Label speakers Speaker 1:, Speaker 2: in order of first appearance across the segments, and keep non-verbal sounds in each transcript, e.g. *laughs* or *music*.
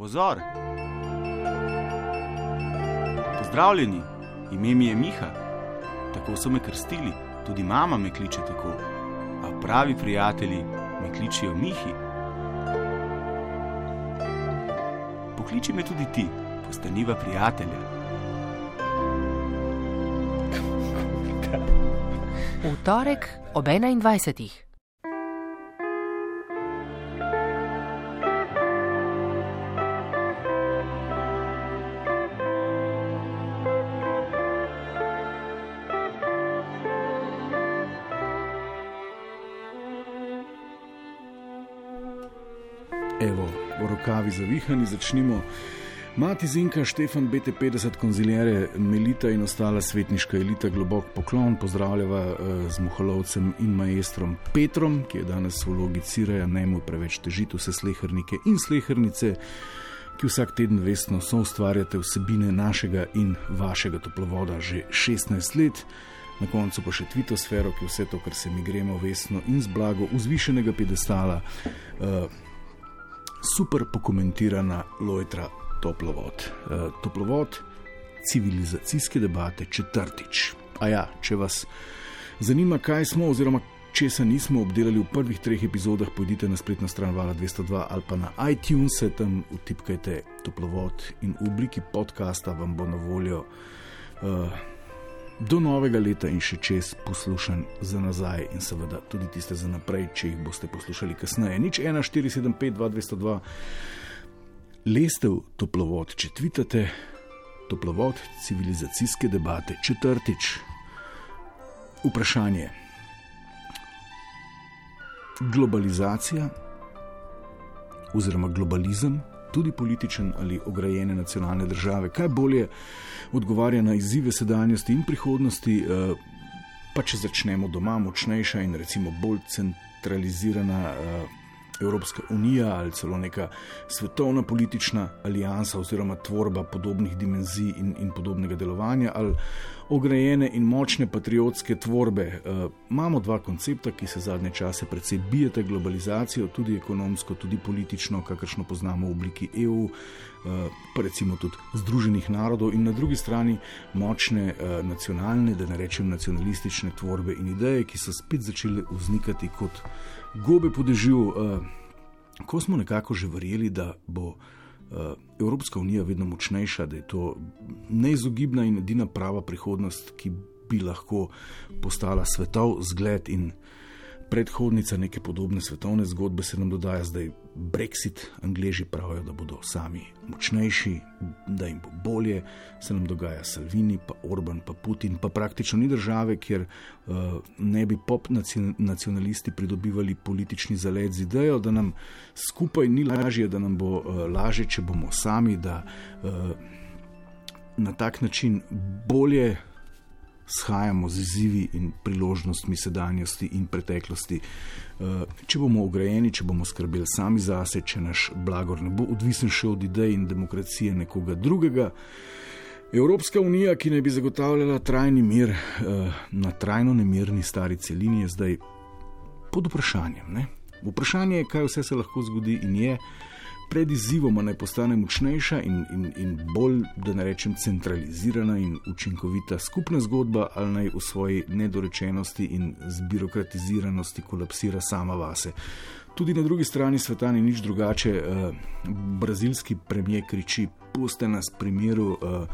Speaker 1: Pozor! Pozdravljeni, ime mi je Miha, tako so me krstili, tudi mama me kliče tako, a pravi prijatelji me kličijo Mihi. Pokliči me tudi ti, postaniva prijatelja.
Speaker 2: V torek ob 21.
Speaker 3: v rokavi zavihani začnimo. Mati Zinka, Štefan, BT50, konzilijere, Melita in ostala svetniška elita, globok poklon, pozdravljava eh, z muholovcem in maestrom Petrom, ki je danes v vlogi Ciraja, ne mu preveč težiti vse slehrnike in slehrnice, ki vsak teden vestno so ustvarjate vsebine našega in vašega toplovoda že 16 let. Na koncu pa še tvitosfero, ki vse to, kar se mi gremo vestno in z blago vzvišenega pedestala, uh, super pokomentirana Lojtra toplovod. Uh, toplovod civilizacijske debate četrtič. A ja, če vas zanima, kaj smo oziroma česa nismo obdelali v prvih treh epizodah, pojdite na spletno stran Vala 202 ali pa na iTunes, tam utipkajte toplovod in v obliki podcasta vam bo na voljo. Uh, Do novega leta in še čez poslušan za nazaj, in seveda tudi tiste za naprej, če jih boste poslušali kasneje. Nič 1, 4, 7, 5, 2, 202, lestev toplovod, če tvitate, toplovod civilizacijske debate, četrtič. Vprašanje. Globalizacija oziroma globalizem, tudi političen ali ograjene nacionalne države, kaj bolje odgovarja na izzive sedanjosti in prihodnosti, eh, pa če začnemo doma, močnejša in recimo bolj centralizirana. Eh, Evropska unija ali celo neka svetovna politična alijansa oziroma tvorba podobnih dimenzij in, in podobnega delovanja ali ograjene in močne patriotske tvorbe. E, imamo dva koncepta, ki se zadnje čase predvsej bijete globalizacijo, tudi ekonomsko, tudi politično, kakršno poznamo v obliki EU, e, pa recimo tudi Združenih narodov, in na drugi strani močne e, nacionalne, da ne rečem nacionalistične tvorbe in ideje, ki so spet začele vznikati kot gobe po dežju, uh, ko smo nekako že verjeli, da bo uh, Evropska unija vedno močnejša, da je to neizogibna in edina prava prihodnost, ki bi lahko postala svetov zgled in predhodnica neke podobne svetovne zgodbe, se nam dodaja zdaj Brexit. Angleži pravijo, da bodo sami močnejši, da jim bo bolje, se nam dogaja Salvini, pa Orban, pa Putin, pa praktično ni države, kjer uh, ne bi pop nacionalisti pridobivali politični zalet z idejo, da nam skupaj ni lažje, da nam bo uh, lažje, če bomo sami, da uh, na tak način bolje shajamo z izzivi in priložnostmi sedanjosti in preteklosti. Eh, če bomo ograjeni, če bomo skrbeli sami zase, če naš blagor ne bo odvisen še od idej in demokracije nekoga drugega. Evropska unija, ki naj bi zagotavljala trajni mir eh, na trajno nemirni stari celini, je zdaj pod vprašanjem. Ne? Vprašanje je, kaj vse se lahko zgodi in je pred izzivom, naj postane močnejša in, in, in bolj, da ne rečem, centralizirana in učinkovita skupna zgodba, ali naj v svoji nedorečenosti in zbirokratiziranosti kolapsira sama vase. Tudi na drugi strani sveta ni nič drugače. Eh, brazilski premijer kriči: Puste nas pri miru, eh,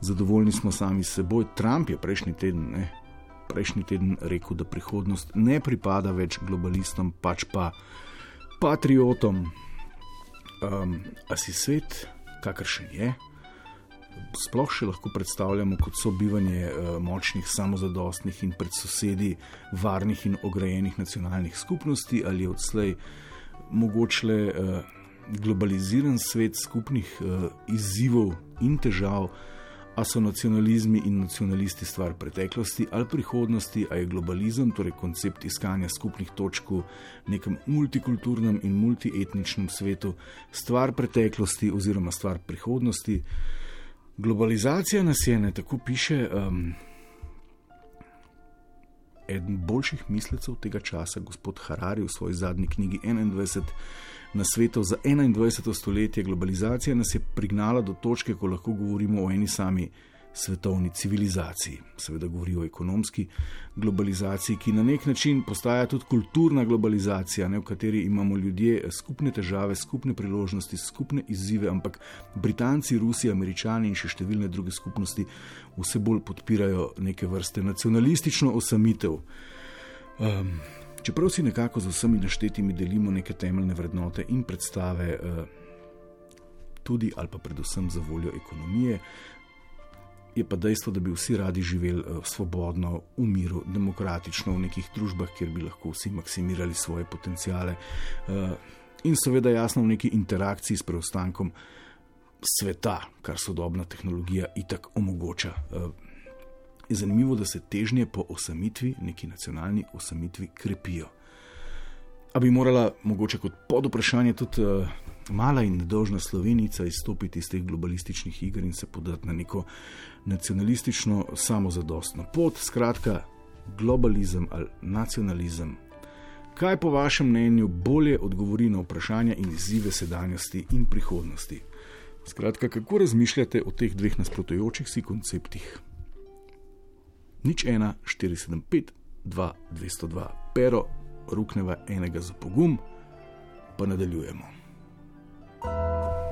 Speaker 3: zadovoljni smo sami s seboj. Trump je prejšnji teden, ne, prejšnji teden rekel, da prihodnost ne pripada več globalistom, pač pa patriotom um, a si svet, kakršen je, sploh še lahko predstavljamo kot sobivanje uh, močnih, samozadostnih in pred sosedi varnih in ograjenih nacionalnih skupnosti, ali je odslej mogoče uh, globaliziran svet skupnih uh, izzivov in težav a so nacionalizmi in nacionalisti stvar preteklosti ali prihodnosti, a je globalizem, torej koncept iskanja skupnih točk v nekem multikulturnem in multietničnem svetu, stvar preteklosti oziroma stvar prihodnosti. Globalizacija nas je, ne tako piše, um, eden boljših mislecov tega časa, gospod Harari, v svoji zadnji knjigi 21 na svetu za 21. stoletje. Globalizacija nas je prignala do točke, ko lahko govorimo o eni sami svetovni civilizaciji. Seveda govori o ekonomski globalizaciji, ki na nek način postaja tudi kulturna globalizacija, ne, v kateri imamo ljudje skupne težave, skupne priložnosti, skupne izzive, ampak Britanci, Rusi, Američani in še številne druge skupnosti vse bolj podpirajo neke vrste nacionalistično osamitev. Um, čeprav si nekako z vsemi naštetimi delimo neke temeljne vrednote in predstave, uh, tudi ali pa predvsem za voljo ekonomije, je pa dejstvo, da bi vsi radi živeli uh, svobodno, v miru, demokratično, v nekih družbah, kjer bi lahko vsi maksimirali svoje potencijale uh, in seveda jasno v neki interakciji s preostankom sveta, kar sodobna tehnologija itak omogoča. Je zanimivo, da se težnje po osamitvi, neki nacionalni osamitvi, krepijo. A bi morala mogoče kot pod vprašanje tudi uh, mala in nedolžna slovenica izstopiti iz teh globalističnih iger in se podati na neko nacionalistično, samozadostno pot, skratka, globalizem ali nacionalizem. Kaj po vašem mnenju bolje odgovori na vprašanja in izzive sedanjosti in prihodnosti? Skratka, kako razmišljate o teh dveh nasprotujočih si konceptih? Nič 1, 475, 2, 202, pero, rukneva enega za pogum, pa nadaljujemo.
Speaker 4: was bright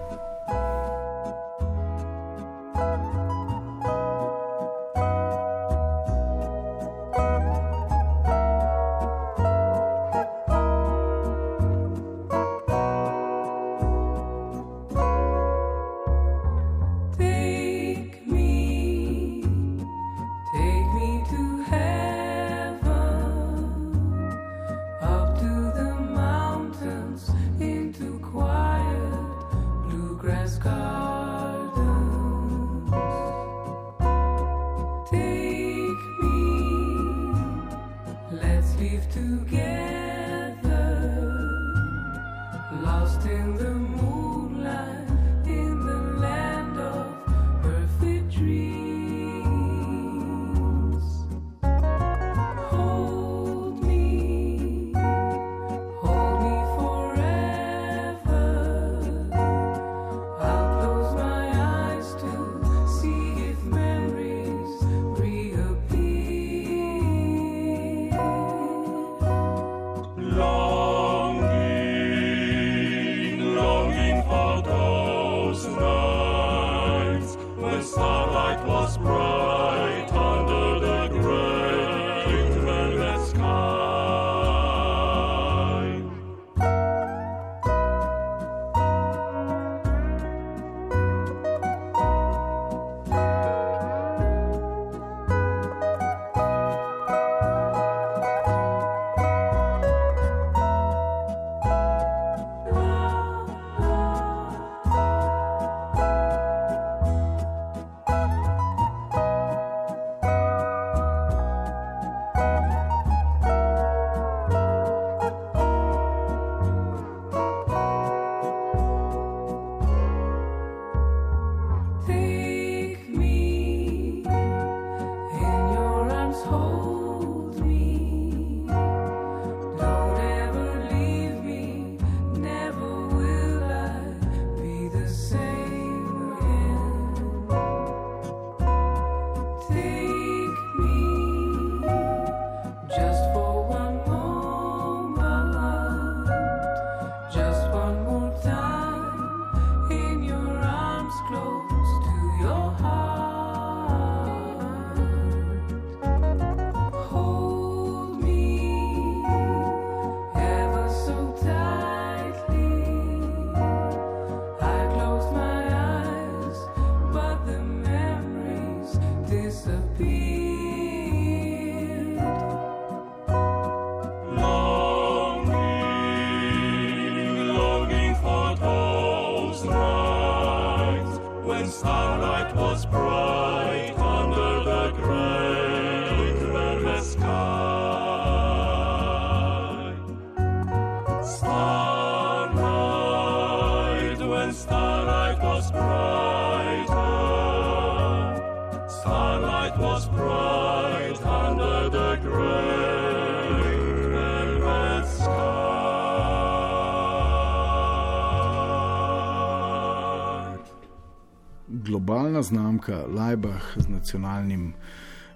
Speaker 3: globalna znamka Leibach z nacionalnim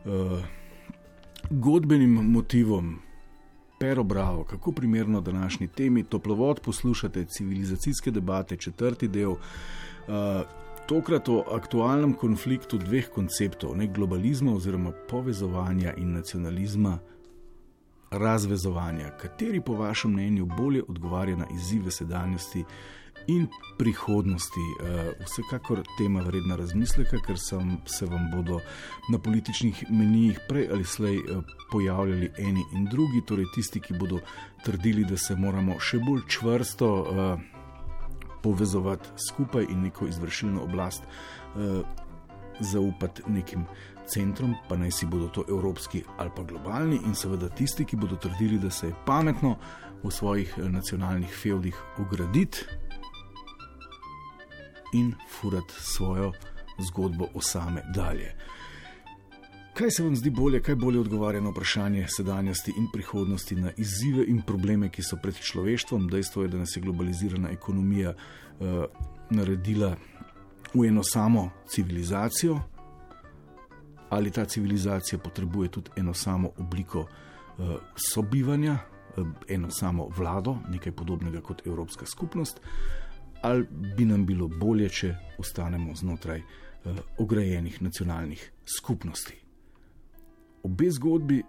Speaker 3: uh, godbenim motivom. Pero Bravo, kako primerno današnji temi, toplovod poslušate, civilizacijske debate, četrti del. Uh, tokrat o aktualnem konfliktu dveh konceptov, ne globalizma oziroma povezovanja in nacionalizma, razvezovanja, kateri po vašem mnenju bolje odgovarja na izzive sedanjosti in prihodnosti. Eh, vsekakor tema vredna razmisleka, ker sem, se vam bodo na političnih menijih prej ali slej eh, pojavljali eni in drugi, torej tisti, ki bodo trdili, da se moramo še bolj čvrsto uh, povezovati skupaj in neko izvršilno oblast zaupati nekim centrom, pa naj si bodo to evropski ali pa globalni, in seveda tisti, ki bodo trdili, da se je pametno v svojih nacionalnih feudih ugraditi in furati svojo zgodbo o same dalje. Kaj se vam zdi bolje, kaj bolje odgovarja na vprašanje sedanjosti in prihodnosti, na izzive in probleme, ki so pred človeštvom? Dejstvo je, da nas je globalizirana ekonomija uh, naredila v eno samo civilizacijo, ali ta civilizacija potrebuje tudi eno samo obliko uh, sobivanja, uh, eno samo vlado, nekaj podobnega kot Evropska skupnost. Uh, ali bi nam bilo bolje, če ostanemo znotraj uh, ograjenih nacionalnih skupnosti. Obe zgodbi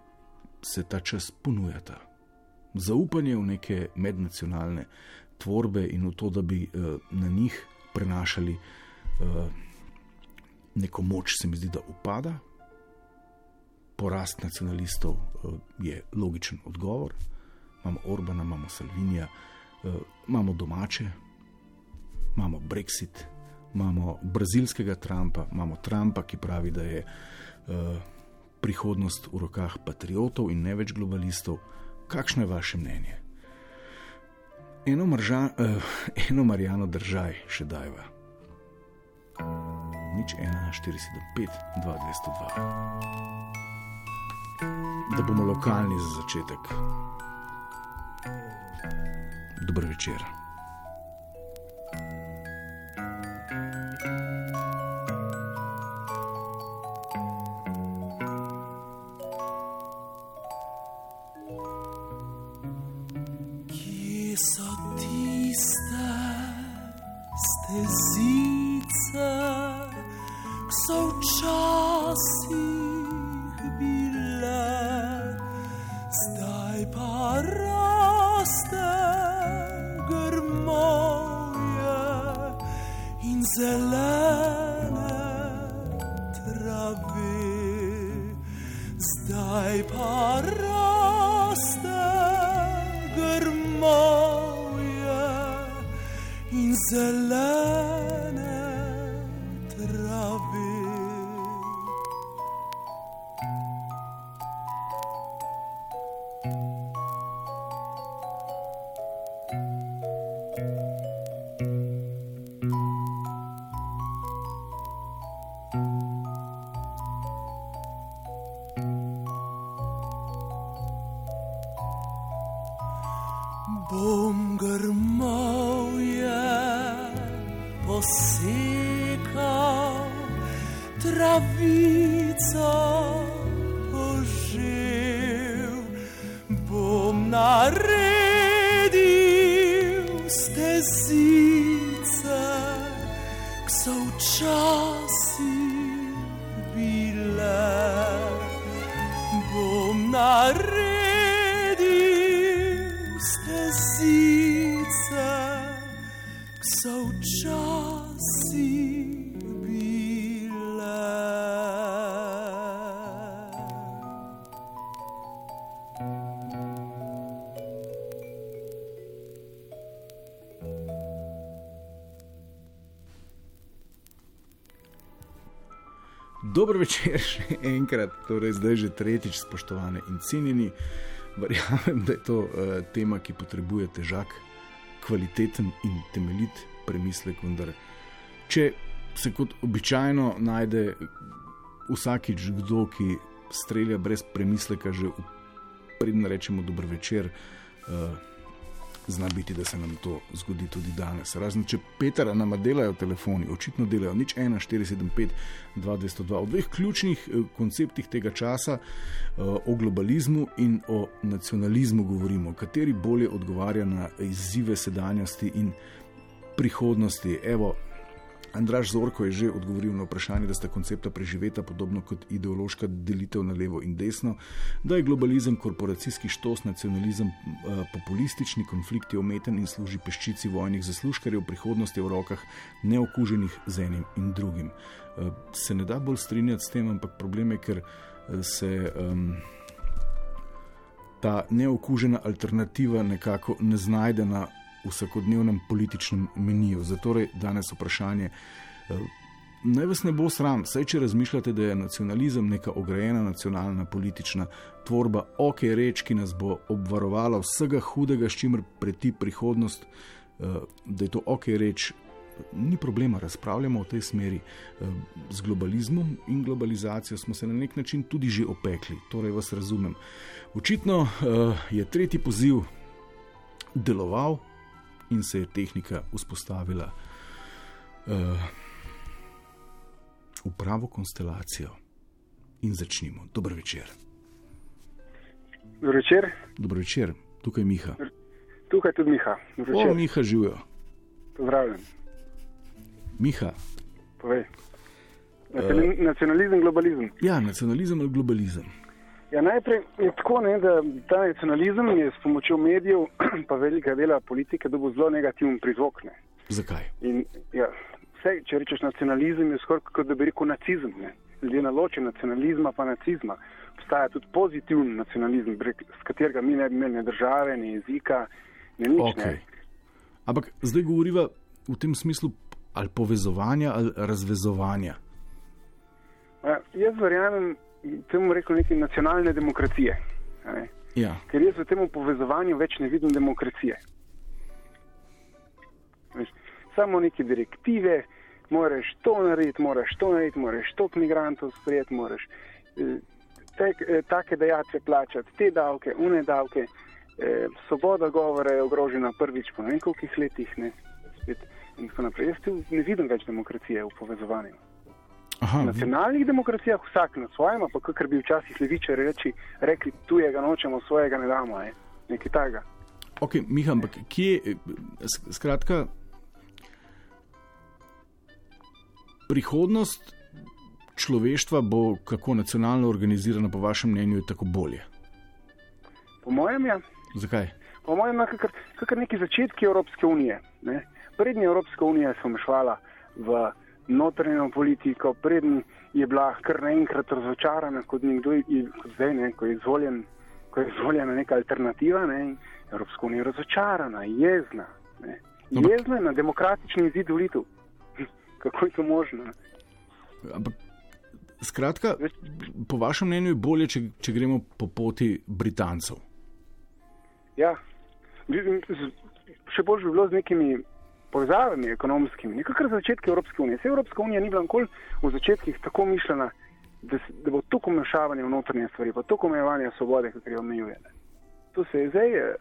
Speaker 3: se ta čas ponujata. Zaupanje v neke mednacionalne tvorbe in v to, da bi uh, na njih prenašali uh, neko moč, se mi zdi, da upada. Porast nacionalistov uh, je logičen odgovor. Imamo Orbana, imamo Salvinija, uh, imamo domače, imamo Brexit, imamo brazilskega Trumpa, imamo Trumpa, ki pravi, da je uh, prihodnost v rokah patriotov in ne več globalistov. Kakšno je vaše mnenje? Eno, marža, uh, eno Marijano držaj še dajva. Nič 1, 4, 7, 5, 2, 202. Da bomo lokalni za začetek. Dobro večer. Dobro večer, še enkrat, torej zdaj že tretjič, spoštovane in cenjeni. Verjamem, da je to uh, tema, ki potrebuje težak, kvaliteten in temeljit premislek. Vendar, če se kot običajno najde vsakič kdo, ki strelja brez premisleka, že predem rečemo dobro večer, uh, zna biti, da se nam to zgodi tudi danes. Razen če Petra nama delajo telefoni, očitno delajo nič 1, 475, 202. O dveh ključnih eh, konceptih tega časa, eh, o globalizmu in o nacionalizmu govorimo, kateri bolje odgovarja na izzive sedanjosti in prihodnosti. Evo, Andraš Zorko je že odgovoril na vprašanje, da sta koncepta preživeta podobno kot ideološka delitev na levo in desno, da je globalizem korporacijski štos, nacionalizem eh, populistični, konflikt je ometen in služi peščici vojnih zaslužkarjev, prihodnost je v rokah neokuženih z enim in drugim. Eh, se ne da bolj strinjati s tem, ampak problem je, ker eh, se. Um, Ta neokužena alternativa nekako ne znajde na vsakodnevnem političnem meniju. Zato je danes vprašanje, eh, naj vas ne bo sram, saj če razmišljate, da je nacionalizem neka ograjena nacionalna politična tvorba, ok, reč, ki nas bo obvarovala vsega hudega, s čimer preti prihodnost, eh, da je to ok, reč. Ni problema, razpravljamo o tej smeri. Eh, z globalizmom in globalizacijo smo se na nek način tudi že opekli, torej vas razumem. Očitno je tretji poziv deloval, in se je tehnika vzpostavila uh, v pravo konstelacijo. In začnimo. Dobro večer.
Speaker 5: Dobro večer.
Speaker 3: Dobro večer, tukaj je Miha.
Speaker 5: Tukaj je tudi Miha.
Speaker 3: O, Miha živijo.
Speaker 5: Pozdravljen.
Speaker 3: Miha.
Speaker 5: Povej. Uh, nacionalizem, globalizem.
Speaker 3: Ja, nacionalizem ali globalizem.
Speaker 5: Ja, najprej je tako, ne, da ta nacionalizem je s pomočjo medijev, *clears throat* pa velika dela politike, dobil zelo negativen prizvok. Ne.
Speaker 3: Zakaj?
Speaker 5: In, ja, vse, če rečeš nacionalizem, je skoraj kot da bi rekel nacizem. Ne. Ljudje na loči nacionalizma pa nacizma. Obstaja tudi pozitiven nacionalizem, s katerega mi ne bi imeli ne države, ne jezika, ne nič. Okay. Ne.
Speaker 3: Ampak zdaj govoriva v tem smislu ali povezovanja ali razvezovanja.
Speaker 5: Ja, jaz verjamem, temu rekel neki nacionalne demokracije. Ne?
Speaker 3: Ja.
Speaker 5: Ker jaz v tem povezovanju več ne vidim demokracije. Veš, samo neke direktive, moraš to narediti, moraš to narediti, moraš toliko migrantov sprejeti, moraš eh, te, eh, take dejatve plačati, te davke, une davke. Eh, svoboda govora je ogrožena prvič po nekaj letih. Ne? Spet, Jaz tu ne vidim več demokracije v povezovanju. Aha, v nacionalnih vi... demokracijah vsak na svojem, pa kar bi včasih levičari reči, rekli, tujega nočemo, svojega ne damo, je. nekaj takega.
Speaker 3: Ok, Miha, ampak kje, skratka, prihodnost človeštva bo kako nacionalno organizirana, po vašem mnenju, tako bolje?
Speaker 5: Po mojem je. Ja.
Speaker 3: Zakaj?
Speaker 5: Po mojem je kar neki začetki Evropske unije. Ne? Prednja Evropska unija se omešvala v notranjo politiko, predn je bila kar naenkrat razočarana, kot nekdo je zdaj, ne, ko je izvoljen, ko je izvoljena neka alternativa, ne, Evropska unija je razočarana, jezna. Ne. Jezna je na demokratični izid volitev. *laughs* Kako je to možno?
Speaker 3: Ampak, skratka, po vašem mnenju je bolje, če, če gremo po poti Britancev.
Speaker 5: Ja, še bolj bi bilo z nekimi povezavami ekonomskimi, nekakr začetki Evropske unije. Se Evropska unija ni bila nikoli v začetkih tako mišljena, da, da bo tukaj umešavanje v notranje stvari, pa tukaj omejevanje svobode, kar jo omejuje. Tu se je zdaj eh,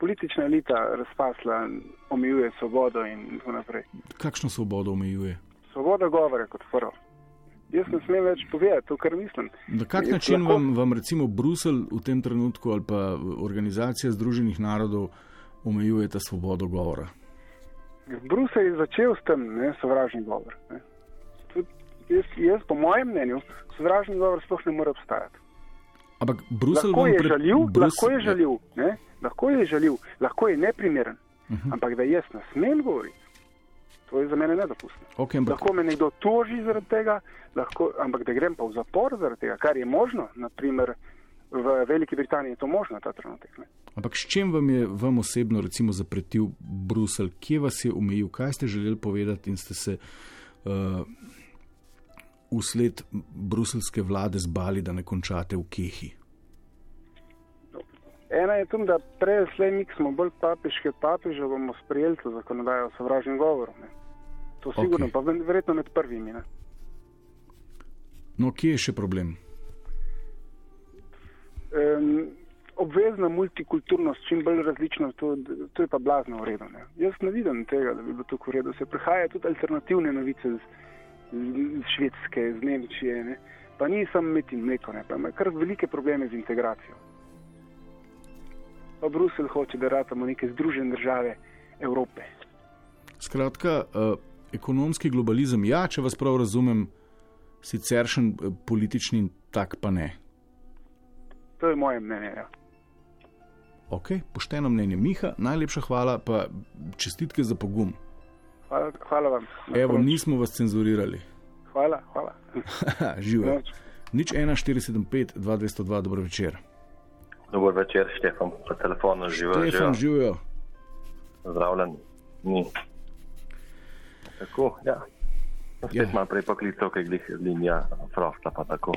Speaker 5: politična elita razpasla, omejuje svobodo in tako naprej.
Speaker 3: Kakšno svobodo omejuje?
Speaker 5: Svoboda govora kot prvo. Jaz ne smem več povedati to, kar mislim.
Speaker 3: Na kak način lahko... vam, vam recimo Bruselj v tem trenutku ali pa Organizacija Združenih narodov omejuje ta svobodo govora?
Speaker 5: Bruselj je začel s tem ne, sovražni govor. Jaz, jaz, po mojem mnenju, sovražni govor sploh ne more obstajati.
Speaker 3: Ampak Bruselj
Speaker 5: lahko je žaljiv, Brus... lahko je žaljiv, ne? lahko je žaljiv, lahko je neprimeren. Uh mhm. -huh. Ampak da jaz ne smem govoriti, to je za mene nedopustno.
Speaker 3: Okay, ampak...
Speaker 5: Lahko me nekdo toži zaradi tega, lahko, ampak da grem pa v zapor zaradi tega, kar je možno, naprimer v Veliki Britaniji je to možno ta trenutek. Ne?
Speaker 3: Ampak s čim vam je vam osebno recimo, zapretil Bruselj, kje vas je omejil, kaj ste želeli povedati in ste se uh, usled bruselske vlade zbali, da ne končate v Kehi?
Speaker 5: Ena je tam, da prej slej mi smo bolj papežke papeže, bomo sprejeli to zakonodajo o sovražnem govoru. Ne? To sigurno, okay. pa verjetno med prvimi. Ne?
Speaker 3: No, kje je še problem?
Speaker 5: Um, obvezna multikulturnost, čim bolj različno, to, to je pa blazno v redu. Ne. Jaz ne vidim tega, da bi bilo to v redu. Se prihajajo tudi alternativne novice z, z, Švedske, z Nemčije, ne. pa nisem med in mleko, ne. pa ima kar velike probleme z integracijo. Pa Bruselj hoče, da ratamo neke združene države Evrope.
Speaker 3: Skratka, uh, ekonomski globalizem, ja, če vas prav razumem, siceršen uh, politični tak pa ne.
Speaker 5: To je moje mnenje. Ja.
Speaker 3: Ok, pošteno mnenje Miha, najlepša hvala, pa čestitke za pogum.
Speaker 5: Hvala, hvala vam.
Speaker 3: Evo, nismo vas cenzurirali.
Speaker 5: Hvala, hvala.
Speaker 3: Živijo. Nič 1475, 2202, dobro večer.
Speaker 6: Dober večer, Štefan, po telefonu živijo.
Speaker 3: Štefan, živijo.
Speaker 6: Zdravljen, ni. Tako, ja. Spet
Speaker 3: Ja.
Speaker 6: malo prej poklical, kaj glih linija Frostla pa tako.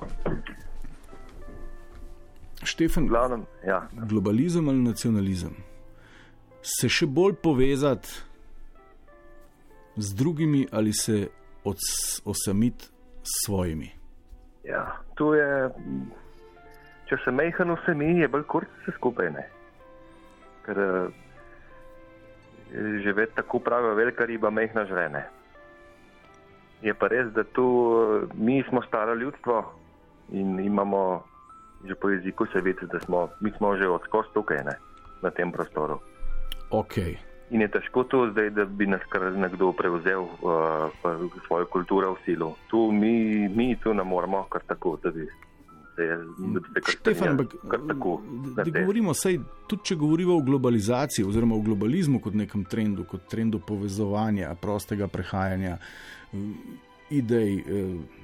Speaker 3: Štefan,
Speaker 6: glavnem, ja,
Speaker 3: globalizem ali nacionalizem? Se še bolj povezati z drugimi ali se osamiti s svojimi?
Speaker 6: ja, tu je, če se mehen vse mi, je bolj kurc vse skupaj, ne. Ker eh, živeti tako pravijo, velika riba mehna žrene. Je pa res, da tu eh, mi smo staro ljudstvo in imamo že po jeziku se vidi, da smo, mi smo že odskos tukaj, ne, na tem prostoru.
Speaker 3: Ok,
Speaker 6: In je težko to zdaj, da bi nas kar nekdo prevzel uh, svojo kulturo v silu. Tu mi, mi tu ne moremo kar tako, da bi
Speaker 3: Štefan, ampak govorimo, sej, tudi če govorimo o globalizaciji oziroma o globalizmu kot nekem trendu, kot trendu povezovanja, prostega prehajanja, mm, idej, eh,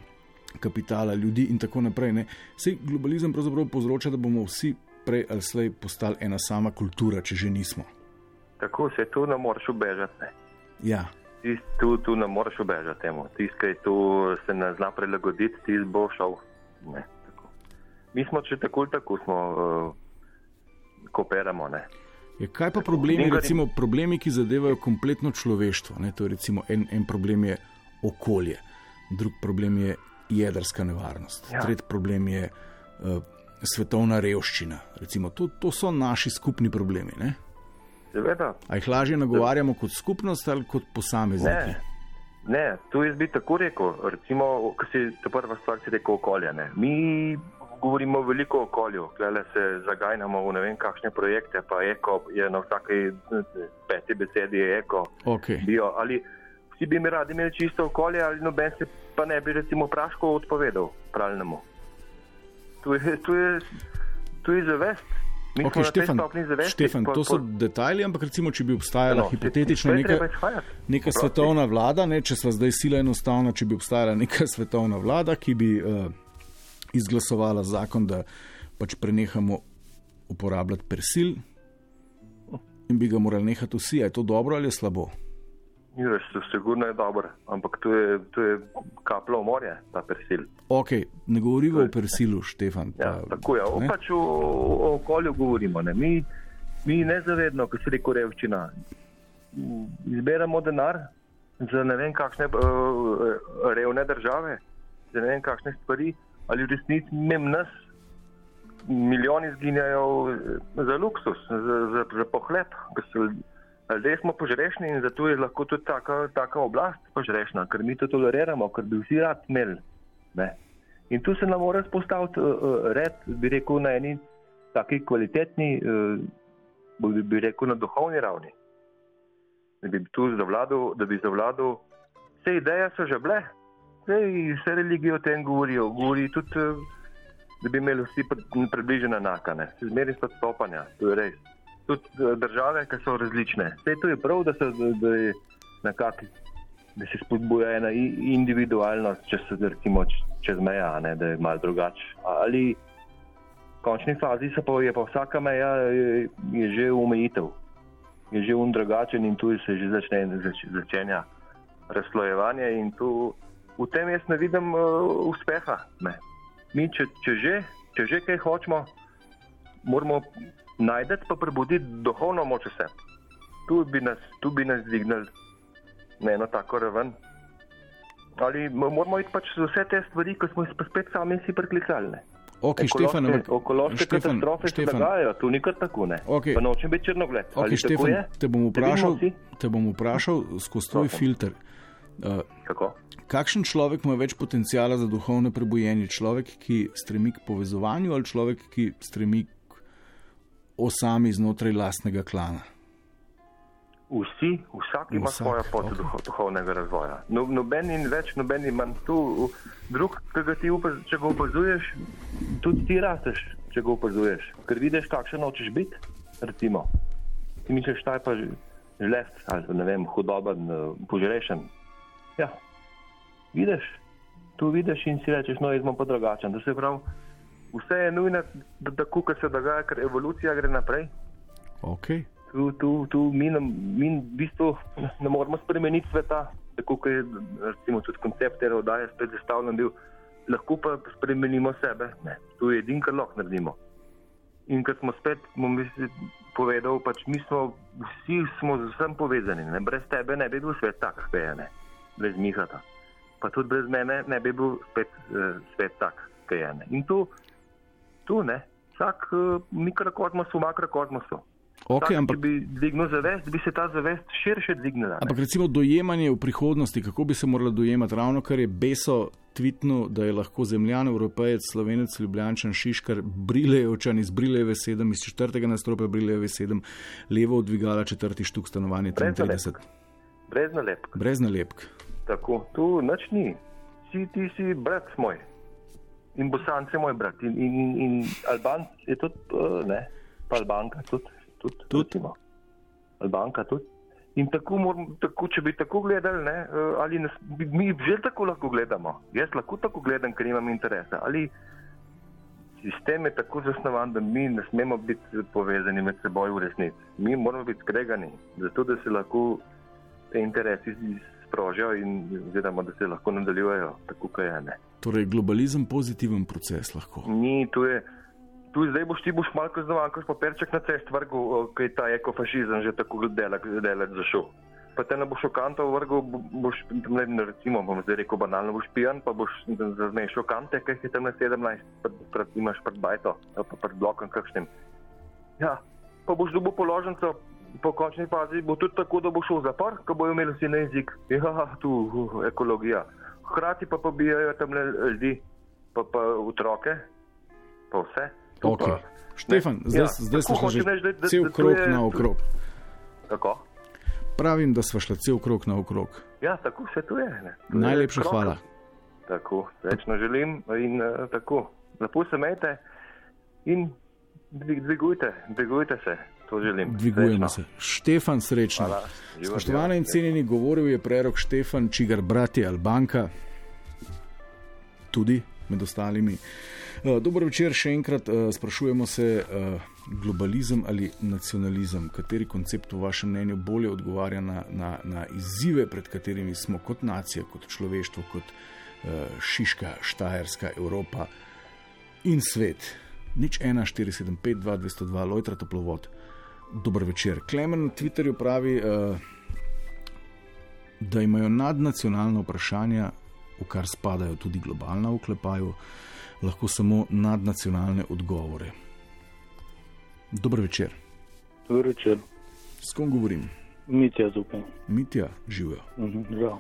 Speaker 3: kapitala, ljudi in tako naprej. Ne. Sej globalizem pravzaprav povzroča, da bomo vsi prej ali slej postali ena sama kultura, če že nismo.
Speaker 6: Tako se tu ne moreš ubežati. Ne.
Speaker 3: Ja,
Speaker 6: Tist, tu, tu ne moreš ubežati temu. Tisti, ki tu se ne zna prilagoditi, ti bo šel. Ne, tako. Mi smo če tako ali tako smo, uh, kooperamo. Ne.
Speaker 3: Ja, kaj pa problemi, recimo, problemi, ki zadevajo kompletno človeštvo? Ne? To je recimo en, en problem je okolje, drug problem je jedrska nevarnost, ja. Tretji problem je uh, svetovna revščina. Recimo, to, to so naši skupni problemi. Ne?
Speaker 6: Seveda,
Speaker 3: A jih lažje nagovarjamo kot skupnost ali kot posamezniki?
Speaker 6: Ne, ne, tu jaz bi tako rekel. Recimo, ko si ta prva stvar, si rekel okolje. Ne. Mi govorimo veliko o okolju, klele se zagajamo v ne vem kakšne projekte, pa eko je na vsaki eh, peti besedi eko,
Speaker 3: Okay.
Speaker 6: bio. Ali vsi bi mi radi imeli čisto okolje, ali noben se pa ne bi recimo praško odpovedal pravilnemu. Tu je, tu je, tu je zavest. Mi
Speaker 3: Okay, Štefan,
Speaker 6: zavesti,
Speaker 3: Štefan,
Speaker 6: pa-
Speaker 3: to so
Speaker 6: pa-
Speaker 3: detajli, ampak recimo, če bi obstajala
Speaker 6: No,
Speaker 3: hipotetično
Speaker 6: je
Speaker 3: neka,
Speaker 6: izhajati.
Speaker 3: neka svetovna vlada, ne, če sva zdaj sila enostavna, če bi obstajala neka *laughs* svetovna vlada, ki bi uh, izglasovala zakon, da pač prenehamo uporabljati persil in bi ga morali nehati vsi, je to dobro ali je slabo?
Speaker 6: Jureš, to sigurno je dobro, ampak to je, to je kaplo v morje, ta persil.
Speaker 3: Ok, ne govorimo o persilu, Štefan.
Speaker 6: Ja,
Speaker 3: pa,
Speaker 6: tako je,
Speaker 3: ne?
Speaker 6: pač o, o okolju govorimo. Ne. Mi, mi nezavedno, ko se reko revščina, m, izberemo denar za ne vem kakšne uh, revne države, za ne vem kakšne stvari, ali v resnici mem nas milijoni zginjajo za luksus, za, za, za pohlep. ker so- Zdaj smo požrešni in zato je lahko tudi taka, taka oblast požrešna, ker mi to toleriramo, ker bi vsi rad imeli. In tu se nam mora spostaviti uh, uh, red, bi rekel, na eni taki kvalitetni, uh, bi, bi rekel, na duhovni ravni. Da bi tu zavladal, da bi zavladal, vse ideje so že bile, Sej, vse religije o tem govorijo, govori tudi, uh, da bi imeli vsi pri- približno enakane, zmeri so odstopanja, to je res. Tudi uh, države, ki so različne. Vse to je prav, da se, da, da je nekako da se spodbuja ena individualnost, če se recimo čez meja, ne, da je malo drugače. Ali v končni fazi pa je pa vsaka meja je, je že omejitev, je že un drugačen in tu se že začne zač, začenja razslojevanje in tu v tem jaz ne vidim uh, uspeha. Ne. Mi, če, če, že, če že kaj hočemo, moramo najti pa prebuditi duhovno moč vse. Tu bi nas, tu bi nas dvignili na eno tako raven. Ali mo- moramo iti pač vse te stvari, ki smo jih spet sami si priklicali. Ne?
Speaker 3: Ok, Štefan, ampak
Speaker 6: Ekološke
Speaker 3: Štefan,
Speaker 6: katastrofe se
Speaker 3: Štefan,
Speaker 6: dogajajo, tu nikar tako ne.
Speaker 3: Ok.
Speaker 6: Pa nočem biti črnogled.
Speaker 3: ok,
Speaker 6: Ali
Speaker 3: Štefan, te bom vprašal, te bom vprašal skozi tvoj
Speaker 6: Prosim.
Speaker 3: filter. Uh,
Speaker 6: Kako?
Speaker 3: kakšen človek ima več potencijala za duhovno prebojenje? Človek, ki stremi k povezovanju ali človek, ki stremi osami znotraj lastnega klana?
Speaker 6: Vsi, vsak ima
Speaker 3: Vsak,
Speaker 6: svojo pot
Speaker 3: ok.
Speaker 6: duho, duhovnega razvoja. No, noben in več, noben in manj. Tu, drug, ki ga ti upaz, če ga opazuješ, tudi ti rasteš, če ga opazuješ. Ker vidiš, kakšen hočeš biti. Recimo, ti misliš, da je pa žlest ali ne vem, hudoben, eh, požrešen. Ja, vidiš, tu vidiš in si rečeš, no, jaz bom pa drugačen. To se pravi, vse je nujno, da tako, kot se dogaja, ker evolucija gre naprej.
Speaker 3: Okay.
Speaker 6: Tu, tu, tu mi, ne, mi v bistvu ne moremo spremeniti sveta, tako kot je recimo, tudi koncept te oddaje spet zastavljen bil. Lahko pa spremenimo sebe. Ne. Tu je edin, kar lahko naredimo. In ker smo spet, misli, povedal, pač mi smo vsi smo z vsem povezani. Ne. Brez tebe ne bi bil svet tak, kot je, ne. brez Mihata. Pa tudi brez mene ne bi bil spet eh, svet tak, kot je. Ne. In tu, tu ne, vsak eh, mikrokosmos, makrokosmosu.
Speaker 3: Okay,
Speaker 6: Vsak,
Speaker 3: ampak,
Speaker 6: Če bi dvignil zavest, bi se ta zavest širše dvignila. ne.
Speaker 3: ampak recimo dojemanje v prihodnosti, kako bi se moralo dojemati, ravno kar je Beso tvitnil, da je lahko zemljan, evropejec, slovenec, ljubljančan, šiškar, brilejevčan iz Brilejeve 7, iz četrtega nastropja Brilejeve 7, levo od dvigala četrti štuk stanovanje
Speaker 6: Brez
Speaker 3: 33.
Speaker 6: nalepk. Brez nalepk.
Speaker 3: Brez nalepk.
Speaker 6: Tako, tu nič ni. Si, ti si brat moj. In bosanc je moj brat. In, in, in, in Alban je tudi, uh, ne, pa Albanka tudi. Tudi.
Speaker 3: Tudi.
Speaker 6: recimo. Albanka tudi. In tako, moram, tako, če bi tako gledali, ne, eh, ali nas, mi že tako lahko gledamo. Jaz lahko tako gledam, ker imam interese. Ali sistem je tako zasnovan, da mi ne smemo biti povezani med seboj v resnici. Mi moramo biti skregani, zato da se lahko te interesi sprožijo in vidimo, da se lahko nadaljujejo tako, kot je. Ne.
Speaker 3: Torej, globalizem pozitiven proces lahko.
Speaker 6: Ni, tu je. Tu zdaj boš ti boš malo kaznovan, ko boš papirček na cest vrgel, ker je ta ekofašizem že tako delek, zašel. Pa te ne boš šokantov vrgel, bo- boš, tam ne, recimo, bom zdaj rekel banalno, boš pijan, pa boš zmešal kante, ker je tam na 17, pred, pred, imaš pred bajto, pa pred blokom kakšnim. Ja, pa boš dobil položnico, po končni fazi bo tudi tako, da bo šel v zapor, ko bojo imeli vsi na jezik. Ja, tu ekologija. Hkrati pa pobijajo tam ljudi, pa, pa otroke, pa vse. Tu
Speaker 3: Okay.
Speaker 6: pa-
Speaker 3: Štefan,
Speaker 6: Ne,
Speaker 3: zdaj,
Speaker 6: ja,
Speaker 3: zdaj smo
Speaker 6: hočem reči, da- da-
Speaker 3: cel
Speaker 6: da to
Speaker 3: krok
Speaker 6: je-
Speaker 3: naokrog.
Speaker 6: Tako?
Speaker 3: Pravim, da smo šli cel krok naokrog.
Speaker 6: Ja, tako vse tu je. Ne. To je
Speaker 3: Najlepša
Speaker 6: krok.
Speaker 3: hvala.
Speaker 6: Tako, srečno želim in uh, tako. Lepo se imejte in dvig- dvigujte, dvigujte se, to želim.
Speaker 3: Dvigujemo
Speaker 6: Srečno.
Speaker 3: se. Štefan, srečno. Spoštovane
Speaker 6: živo.
Speaker 3: in cenjeni, govoril je prerok Štefan, čigar brat je Albanka, tudi med ostalimi. Eh, Dober večer, še enkrat eh, sprašujemo se, eh, globalizem ali nacionalizem, kateri koncept v vašem mnenju bolje odgovarja na, na, na izzive, pred katerimi smo kot nacija, kot človeštvo, kot Šiška, Štajerska, Evropa in svet. Nič 1, 475, 2, 202, Lojtra Toplovod. Dober večer. Klemen na Twitterju pravi, uh, da imajo nadnacionalna vprašanja, v kar spadajo tudi globalna v klepaju, lahko samo nadnacionalne odgovore. Dober večer.
Speaker 7: Dobro večer,
Speaker 3: S kom govorim?
Speaker 7: Mitja Zupan.
Speaker 3: Mitja, živijo.
Speaker 7: Mhm, žal.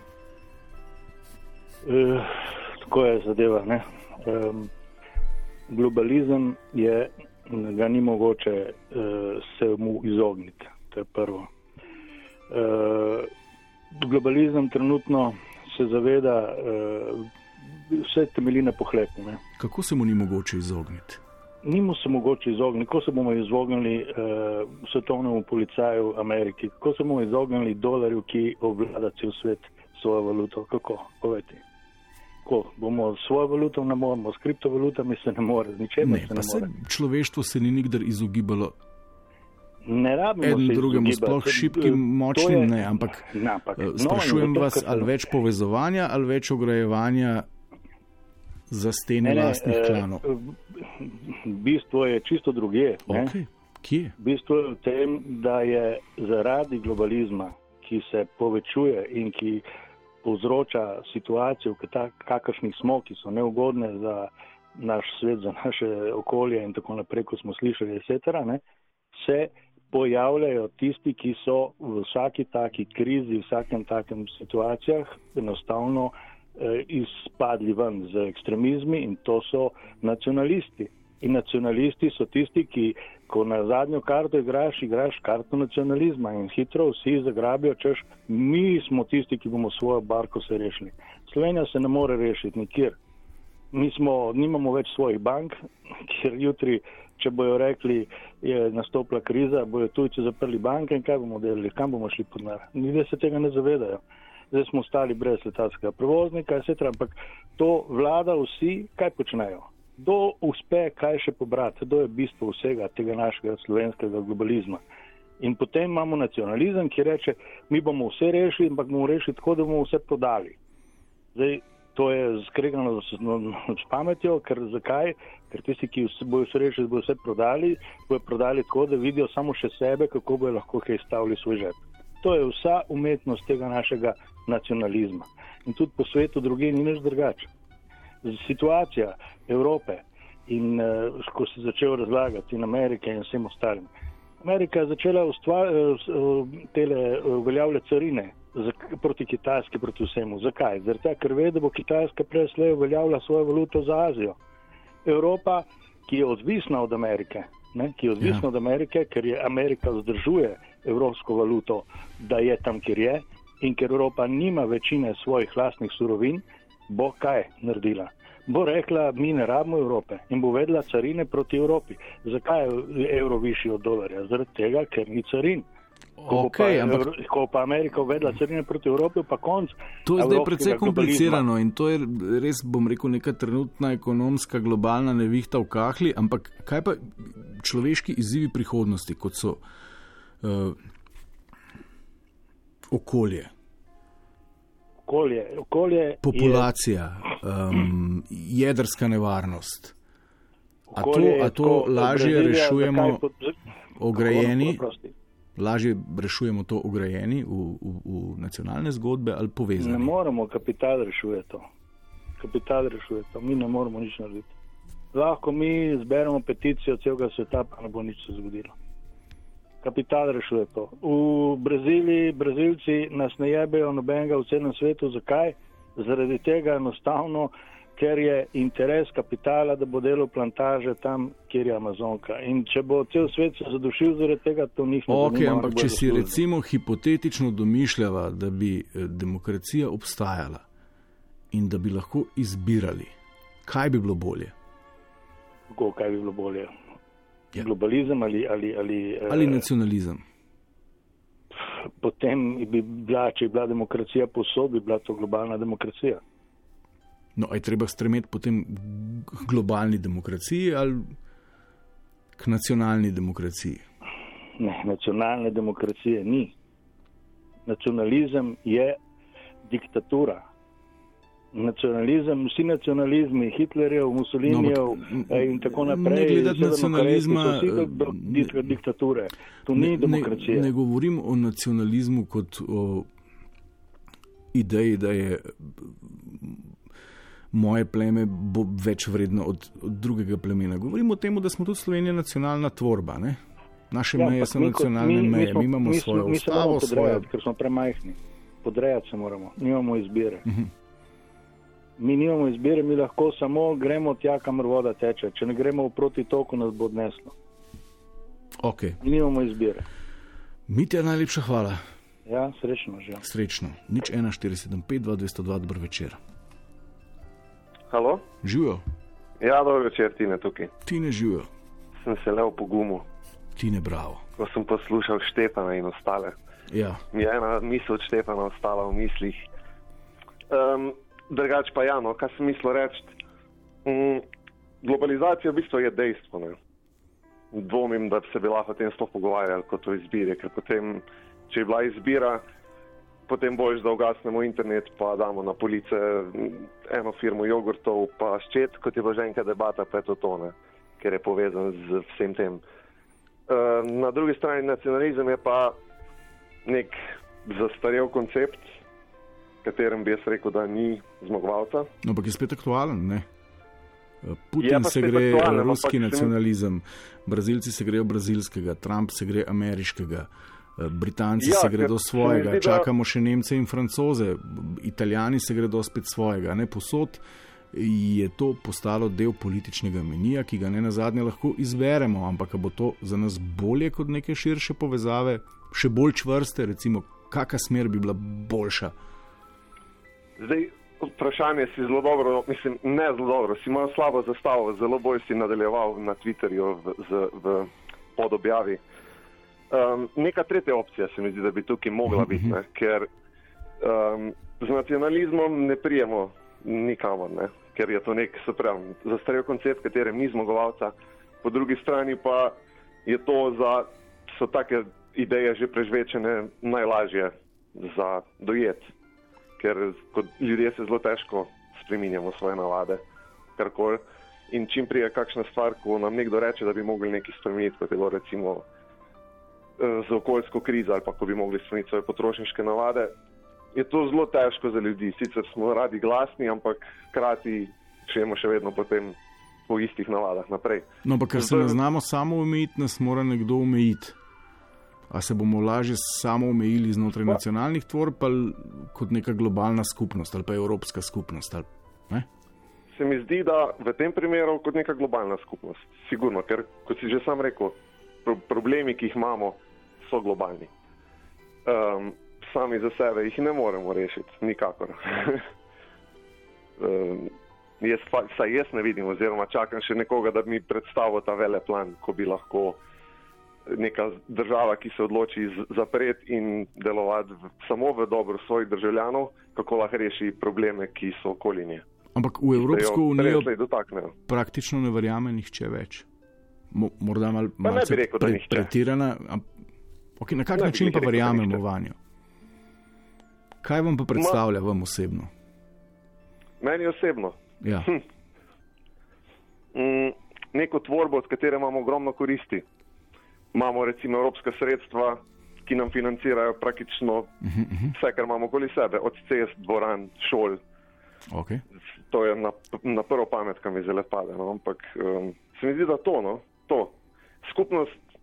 Speaker 7: E, tako je zadeva. Ne? Um, globalizem je, ga ni mogoče e, se mu izogniti. To je prvo. E, globalizem trenutno se zaveda, e, vse temelji na pohlepu. Ne?
Speaker 3: Kako se mu ni mogoče izogniti?
Speaker 7: Ni mu se mogoče izogniti, kako se bomo izognili uh, svetovnemu policaju v Ameriki, kako se bomo izognili dolarju, ki obvlada cel svet svojo valuto. Kako? Povejte. Ko bomo s svojo valuto ne moremo, s kriptovalutami se ne more, z ničemer
Speaker 3: Ne,
Speaker 7: se ne
Speaker 3: se
Speaker 7: more.
Speaker 3: človeštvo se ni nikdar izogibalo
Speaker 7: Ne rabimo se
Speaker 3: drugemu, sploh šibkim, močnim,
Speaker 7: je-
Speaker 3: ne, ampak
Speaker 7: Ne, ampak
Speaker 3: eh,
Speaker 7: no,
Speaker 3: sprašujem
Speaker 7: zato,
Speaker 3: vas, ali več povezovanja ali več ograjevanja za stene
Speaker 7: ne,
Speaker 3: lastnih
Speaker 7: eh,
Speaker 3: klanov.
Speaker 7: Bistvo je čisto druge.
Speaker 3: Okay. Kje?
Speaker 7: Bistvo je v tem, da je zaradi globalizma, ki se povečuje in ki povzroča kata- kakršnih smo, ki so neugodne za naš svet, za naše okolje in tako naprej, kot smo slišali, etc., ne, se pojavljajo tisti, ki so v vsaki taki krizi, v vsakem takem situacijah enostavno eh, izpadli ven z ekstremizmi in to so nacionalisti. In nacionalisti so tisti, ki, ko na zadnjo karto igraš, igraš karto nacionalizma in hitro vsi zagrabijo, češ, mi smo tisti, ki bomo svojo barko se rešili. Slovenija se ne more rešiti nikjer. Mi smo, nimamo več svojih bank, *laughs* ker jutri, če bojo rekli, je nastopila kriza, bojo tujci zaprli banke in kaj bomo delali, kam bomo šli pod nar. Ljudje se tega ne zavedajo. Zdaj smo ostali brez letalskega prevoznika, etc. Ampak to vlada vsi, kaj počnejo? Kdo uspe kaj še pobrati? To je bistvo vsega tega našega slovenskega globalizma. In potem imamo nacionalizem, ki reče, mi bomo vse rešili, ampak bomo rešili tako, da bomo vse prodali. Zdaj, to je skregano s, no, s pametjo, ker zakaj? Ker tisti, ki bojo vse rešili, bojo vse prodali, bojo prodali tako, da vidijo samo še sebe, kako bojo lahko kaj stavili svoj žep. To je vsa umetnost tega našega nacionalizma. In tudi po svetu druge ni nič drugače. Situacija Evrope in uh, ko se je začel razlagati in Amerike in vsem ostalim. Amerika je začela uveljavljati carine za, proti Kitajski, proti vsemu. Zakaj? Zato, ker ve, da bo Kitajska prej slej uveljavila svojo valuto za Azijo. Evropa, ki je odvisna od Amerike, ne, ki je odvisna ja. od Amerike, ker je Amerika vzdržuje evropsko valuto, da je tam, kjer je, in ker Evropa nima večine svojih lastnih surovin, bo kaj naredila? Bo rekla, mi ne rabimo Evrope in bo vedla carine proti Evropi. Zakaj je evro višji od dolarja? Zaradi tega, ker ni carin. Ko,
Speaker 3: Okay,
Speaker 7: pa,
Speaker 3: ampak-
Speaker 7: ko pa Amerika uvedla carine proti Evropi, pa konc.
Speaker 3: To je zdaj precej
Speaker 7: globalizma.
Speaker 3: komplicirano in to je res, bom rekel, neka trenutna ekonomska globalna nevihta v kahli, ampak kaj pa človeški izzivi prihodnosti, kot so uh, okolje,
Speaker 7: Okolje, okolje je-
Speaker 3: populacija, um, jedrska nevarnost. A to,
Speaker 7: je
Speaker 3: a to lažje
Speaker 7: Brazilija,
Speaker 3: rešujemo
Speaker 7: pod-
Speaker 3: ograjeni, lažje rešujemo to ograjeni v, v, v nacionalne zgodbe ali
Speaker 7: Ne
Speaker 3: povezani?
Speaker 7: moremo, kapital rešuje to. Kapital rešuje to, mi ne moremo nič narediti. Lahko mi zberemo peticijo celega sveta, pa ne bo nič se zgodilo. Kapital rešuje to. V Braziliji, Brazilci nas ne jebejo nobenega v celem svetu. Zakaj? Zaradi tega enostavno, ker je interes kapitala, da bo delal plantaže tam, kjer je Amazonka. In če bo cel svet se zadušil zaradi tega, to njih ne
Speaker 3: Ok,
Speaker 7: zanima, oni
Speaker 3: ampak če si recimo hipotetično domišljava, da bi eh, demokracija obstajala in da bi lahko izbirali, kaj bi bilo bolje?
Speaker 7: Kako, kaj bi bilo bolje?
Speaker 3: Ja.
Speaker 7: Globalizem ali, ali, ali, eh,
Speaker 3: Ali nacionalizem?
Speaker 7: potem bi bila, če bi bila demokracija posod, bi bila to globalna demokracija.
Speaker 3: No, je treba stremeti potem k globalni demokraciji ali k nacionalni demokraciji?
Speaker 7: Ne, nacionalne demokracije ni. Nacionalizem je diktatura. Nacionalizem, vsi nacionalizmi, Hitlerjev, Mussolinijev
Speaker 3: No,
Speaker 7: no, in tako
Speaker 3: ne
Speaker 7: naprej,
Speaker 3: gledati
Speaker 7: severnokorejski
Speaker 3: nacionalizma,
Speaker 7: so vsi do, do,
Speaker 3: ne-
Speaker 7: dik- diktature. To ni
Speaker 3: ne,
Speaker 7: demokracija.
Speaker 3: ne, ne govorim o nacionalizmu kot o ideji, da je moje pleme bo več vredno od, od drugega plemena. Govorim o tem, da smo tudi Slovenija nacionalna tvorba. Ne? Naše ja, meje so
Speaker 7: mi kot-
Speaker 3: nacionalne
Speaker 7: mi- mi
Speaker 3: meje,
Speaker 7: smo-
Speaker 3: mi imamo
Speaker 7: mi
Speaker 3: svojo
Speaker 7: smo- mi se moramo
Speaker 3: ustavo, svoje.
Speaker 7: podrejati, Ker smo premajhni. Podrejati se moramo, nimamo izbire.
Speaker 3: Mhm.
Speaker 7: Mi nimamo izbire, mi lahko samo gremo tja, kamor voda teče. Če ne gremo v proti toku, nas bo odneslo.
Speaker 3: Okay.
Speaker 7: Mi nimamo izbire.
Speaker 3: Mitja, najlepša hvala.
Speaker 7: Ja, srečno že.
Speaker 3: Srečno. Nič 1475, 2202, dober večer.
Speaker 8: Halo?
Speaker 3: Živijo,
Speaker 8: Ja, dobro večer, Tine tukaj.
Speaker 3: ti ne živijo,
Speaker 8: Sem se le v pogumu,
Speaker 3: ti ne bravo.
Speaker 8: ko sem poslušal Štefana in ostale.
Speaker 3: Ja,
Speaker 8: Mi je ena misel od Štefana ostala v mislih. Um, drugač pa ja, no, kaj sem mislil reči. Um, globalizacija v bistvu je dejstvo. Ne? Dvomim, da bi se bi lahko o tem sploh pogovarjali kot o izbiri, ker potem, če je bila izbira, potem boš, da ugasnemo internet, pa damo na police mm, eno firmo jogurtov, pa ščet, kot je bila že enkrat debata, pa je to tone, ker je povezan z vsem tem. Uh, na drugi strani nacionalizem je pa nek zastarel koncept, katerem bi jaz rekel, da ni zmagovalca.
Speaker 3: no, ampak je spet aktualen. Ne? Putin se gre
Speaker 8: ampak
Speaker 3: ruski nacionalizem, Brazilci se grejo brazilskega, Trump se gre ameriškega. eh, Britanci
Speaker 8: Ja,
Speaker 3: se gredo svojega,
Speaker 8: zdi, da-
Speaker 3: čakamo še Nemce in Francoze, Italijani se gredo spet svojega. Ne posod je to postalo del političnega menija, ki ga ne na zadnje lahko izberemo, ampak bo to za nas bolje kot neke širše povezave, še bolj čvrste, recimo, kakšna smer bi bila boljša.
Speaker 8: Zdaj, vprašanje si zelo dobro, mislim, ne zelo dobro, si imel slabo zastavo, zelo bolj si nadaljeval na Twitterju v, z, v podobjavi. Um, neka tretja opcija se mi zdi, da bi tukaj mogla *laughs* biti, ne? ker um, z nacionalizmom ne prijemo nikamor, ne? ker je to nek, se pravi, zastarel koncept, katerem ni zmagovalca, po drugi strani pa je to za, so take ideje že prežvečene, najlažje za dojet ker kot ljudje se zelo težko spremenjamo svoje navade, karkoli. In čim prije kakšna stvar, ko nam nekdo reče, da bi mogli nekaj spremeniti, kot je bilo recimo eh, z okoljsko krizo ali pa ko bi mogli spremeniti svoje potrošniške navade, je to zelo težko za ljudi. Sicer smo radi glasni, ampak hkrati šemo še vedno potem po istih navadah naprej.
Speaker 3: No, pa ker se ne znamo samo omejiti, nas mora nekdo omejiti. A se bomo lažje samo omejili znotraj nacionalnih tvorb, ali kot neka globalna skupnost ali pa evropska skupnost? Ali, ne?
Speaker 8: Se mi zdi, da v tem primeru kot neka globalna skupnost. Sigurno, ker kot si že sam rekel, pro problemi, ki jih imamo, so globalni. Um, sami za sebe jih ne moremo rešiti, nikakor. um, *laughs* jaz, pa, saj jaz ne vidim, oziroma čakam še nekoga, da mi predstavil ta veleplan, ko bi lahko neka država, ki se odloči zapreti in delovati v, samo v dobro svojih državljanov, kako lahko reši probleme, ki so okoli nje.
Speaker 3: Ampak v Evropsko unijo praktično ne verjame nihče več. Mo, morda mal, malce
Speaker 8: bi rekel, da nihče.
Speaker 3: pretirana. am- Okay, na kak
Speaker 8: Ne
Speaker 3: način pa verjamemo vanjo? Kaj vam pa predstavlja vam osebno?
Speaker 8: Meni osebno.
Speaker 3: Ja.
Speaker 8: Mm, neko tvorbo, od katere imamo ogromno koristi. Imamo recimo evropska sredstva, ki nam financirajo praktično vse, kar imamo okoli sebe, od cest, dvoran, šol.
Speaker 3: Okay.
Speaker 8: To je na, na prvo pamet, kam mi zelo pade. No? Ampak um, se mi zdi, da to, no? to. Skupnost,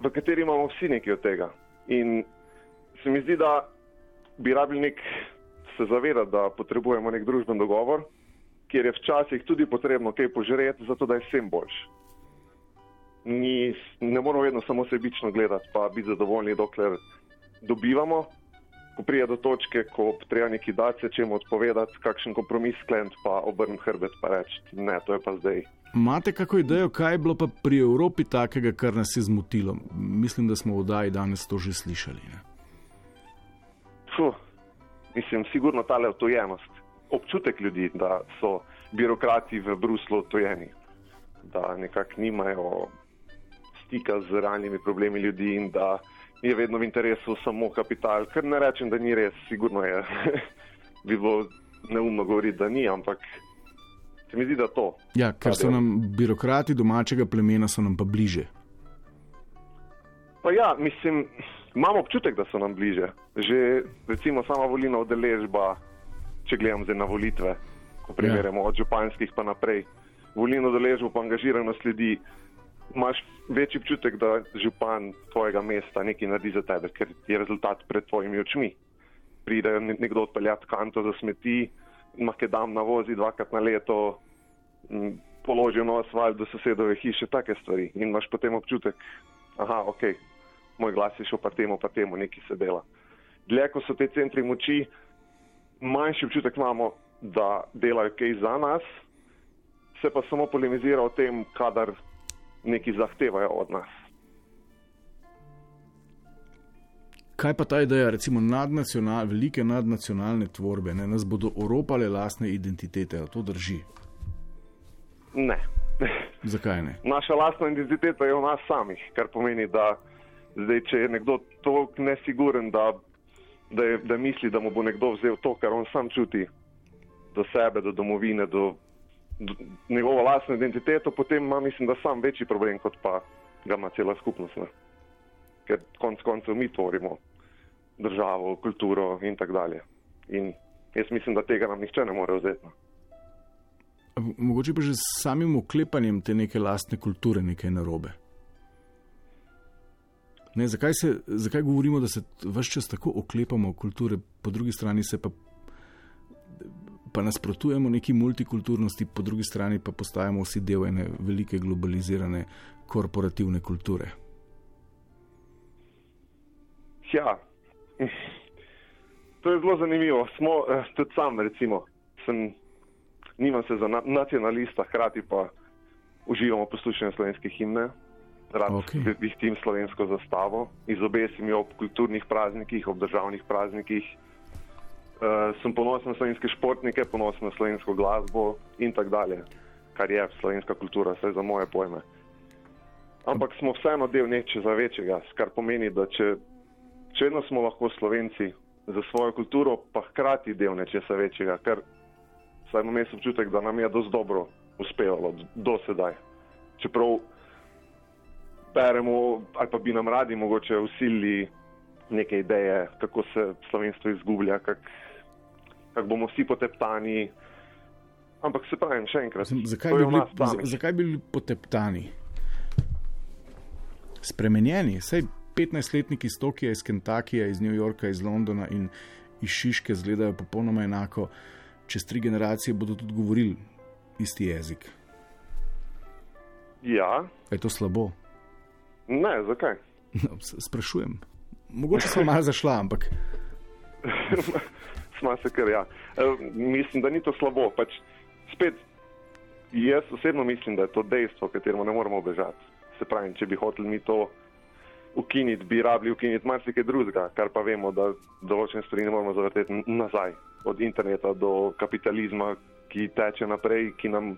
Speaker 8: v kateri imamo vsi nekaj od tega. In se mi zdi, da bi rabili nek, se zavedati, da potrebujemo nek družben dogovor, kjer je včasih tudi potrebno kaj požreti, zato da je vsem boljš. Ni, ne moramo vedno samo sebično gledati, pa biti zadovoljni, dokler dobivamo. Ko pride do točke, ko treba neki dati, se čemu odpovedati, kakšen kompromis sklent, pa obrniti hrbet in reči: Ne, to je pa zdaj.
Speaker 3: Imate kako idejo, kaj je bilo pa pri Evropi takega, kar nas je zmotilo? Mislim, da smo v oddaji danes to že slišali. Ne?
Speaker 8: Fuh, mislim, sigurno ta otojenost, občutek ljudi, da so birokrati v Bruslu otojeni, da nekako nimajo stika z realnimi problemi ljudi in da je vedno v interesu samo kapital. Ker ne rečem, da ni res, sigurno je. *laughs* bi bilo neumno govoriti, da ni, ampak se mi zdi, da to.
Speaker 3: Ja, ker so
Speaker 8: del.
Speaker 3: nam birokrati domačega plemena, so nam pa bliže.
Speaker 8: Pa ja, mislim, imam občutek, da so nam bliže. Že recimo sama volilna udeležba, če gledam zdaj na volitve, ko primerjamo ja. od županskih pa naprej, volilno udeležbo pa angažiranost ljudi, imaš večji občutek, da župan tvojega mesta nekaj naredi za tebe, ker je rezultat pred tvojimi očmi. Pride ne- nekdo odpeljati kanto za smeti, makedam navozi dvakrat na leto, položijo na asfalt do sosedove hiše, take stvari. In imaš potem občutek, aha, ok, moj glas je šel pa temu, pa temu, nekaj se dela. Dlje, ko so te centri moči, manjši občutek imamo, da delajo kaj za nas, se pa samo polemizira o tem, kadar nekaj zahtevajo od nas.
Speaker 3: Kaj pa ta ideja, recimo nadnacional, velike nadnacionalne tvorbe, ne, nas bodo oropale lastne identitete, a to drži?
Speaker 8: Ne. *laughs*
Speaker 3: Zakaj ne?
Speaker 8: Naša lastna identiteta je v nas samih, kar pomeni, da zdaj, če je nekdo toliko nesiguren, da, da, je, da misli, da mu bo nekdo vzel to, kar on sam čuti do sebe, do domovine, do, do njegovo lastno identiteto, potem ima, mislim, da sam večji problem, kot pa ga ima cela skupnost. Ne? Ker konec koncev mi tvorimo državo, kulturo in tako dalje. In jaz mislim, da tega nam nihče ne more vzeti.
Speaker 3: Mogoče pa že s samim oklepanjem te neke lastne kulture nekaj narobe. Ne, zakaj, se, zakaj govorimo, da se vse čas tako oklepamo kulture, po drugi strani se pa, pa nasprotujemo neki multikulturnosti, po drugi strani pa postajamo vsi del ene velike globalizirane korporativne kulture?
Speaker 8: Ja, to je zelo zanimivo. Smo, eh, tudi sam, recimo, sem, nimam se za na, nacionalista, hkrati pa uživamo poslušanje slovenskih himne, rad
Speaker 3: Okay.
Speaker 8: vihtim slovensko zastavo, izobesim jo ob kulturnih praznikih, ob državnih praznikih. Uh, sem ponosen na slovenske športnike, ponosen na slovensko glasbo in tako dalje, kar je slovenska kultura, vse za moje pojme. Ampak smo vseeno del nečesa večjega, kar pomeni, da če, če vedno smo lahko slovenci za svojo kulturo, pa hkrati del nečesa večjega, ker vsaj imam jaz občutek, da nam je dosti dobro uspevalo do sedaj. Čeprav beremo ali pa bi nam radi mogoče usilili neke ideje, kako se slovenstvo izgublja, kako kak bomo vsi poteptani. Ampak se pravim, še enkrat,
Speaker 3: Mislim, Zakaj bi, bili, z- zakaj bi bili poteptani? Spremenjeni, saj 15-letniki iz Tokija, iz Kentakija, iz New Yorka, iz Londona in iz Šiške izgledajo popolnoma enako. Čez tri generacije bodo tudi govorili isti jezik.
Speaker 8: Ja,
Speaker 3: je to slabo?
Speaker 8: ne, zakaj?
Speaker 3: No, sprašujem. Mogoče sem malo zašla, ampak *laughs*
Speaker 8: Kar ja. E, mislim, da ni to slabo. Pač spet, jaz osebno mislim, da je to dejstvo, kateremu ne moremo bežati. Se pravi, če bi hoteli mi to ukiniti, bi rabili ukiniti marsikaj drugega, kar pa vemo, da določene stvari ne moremo zavrteti nazaj. Od interneta do kapitalizma, ki teče naprej, ki nam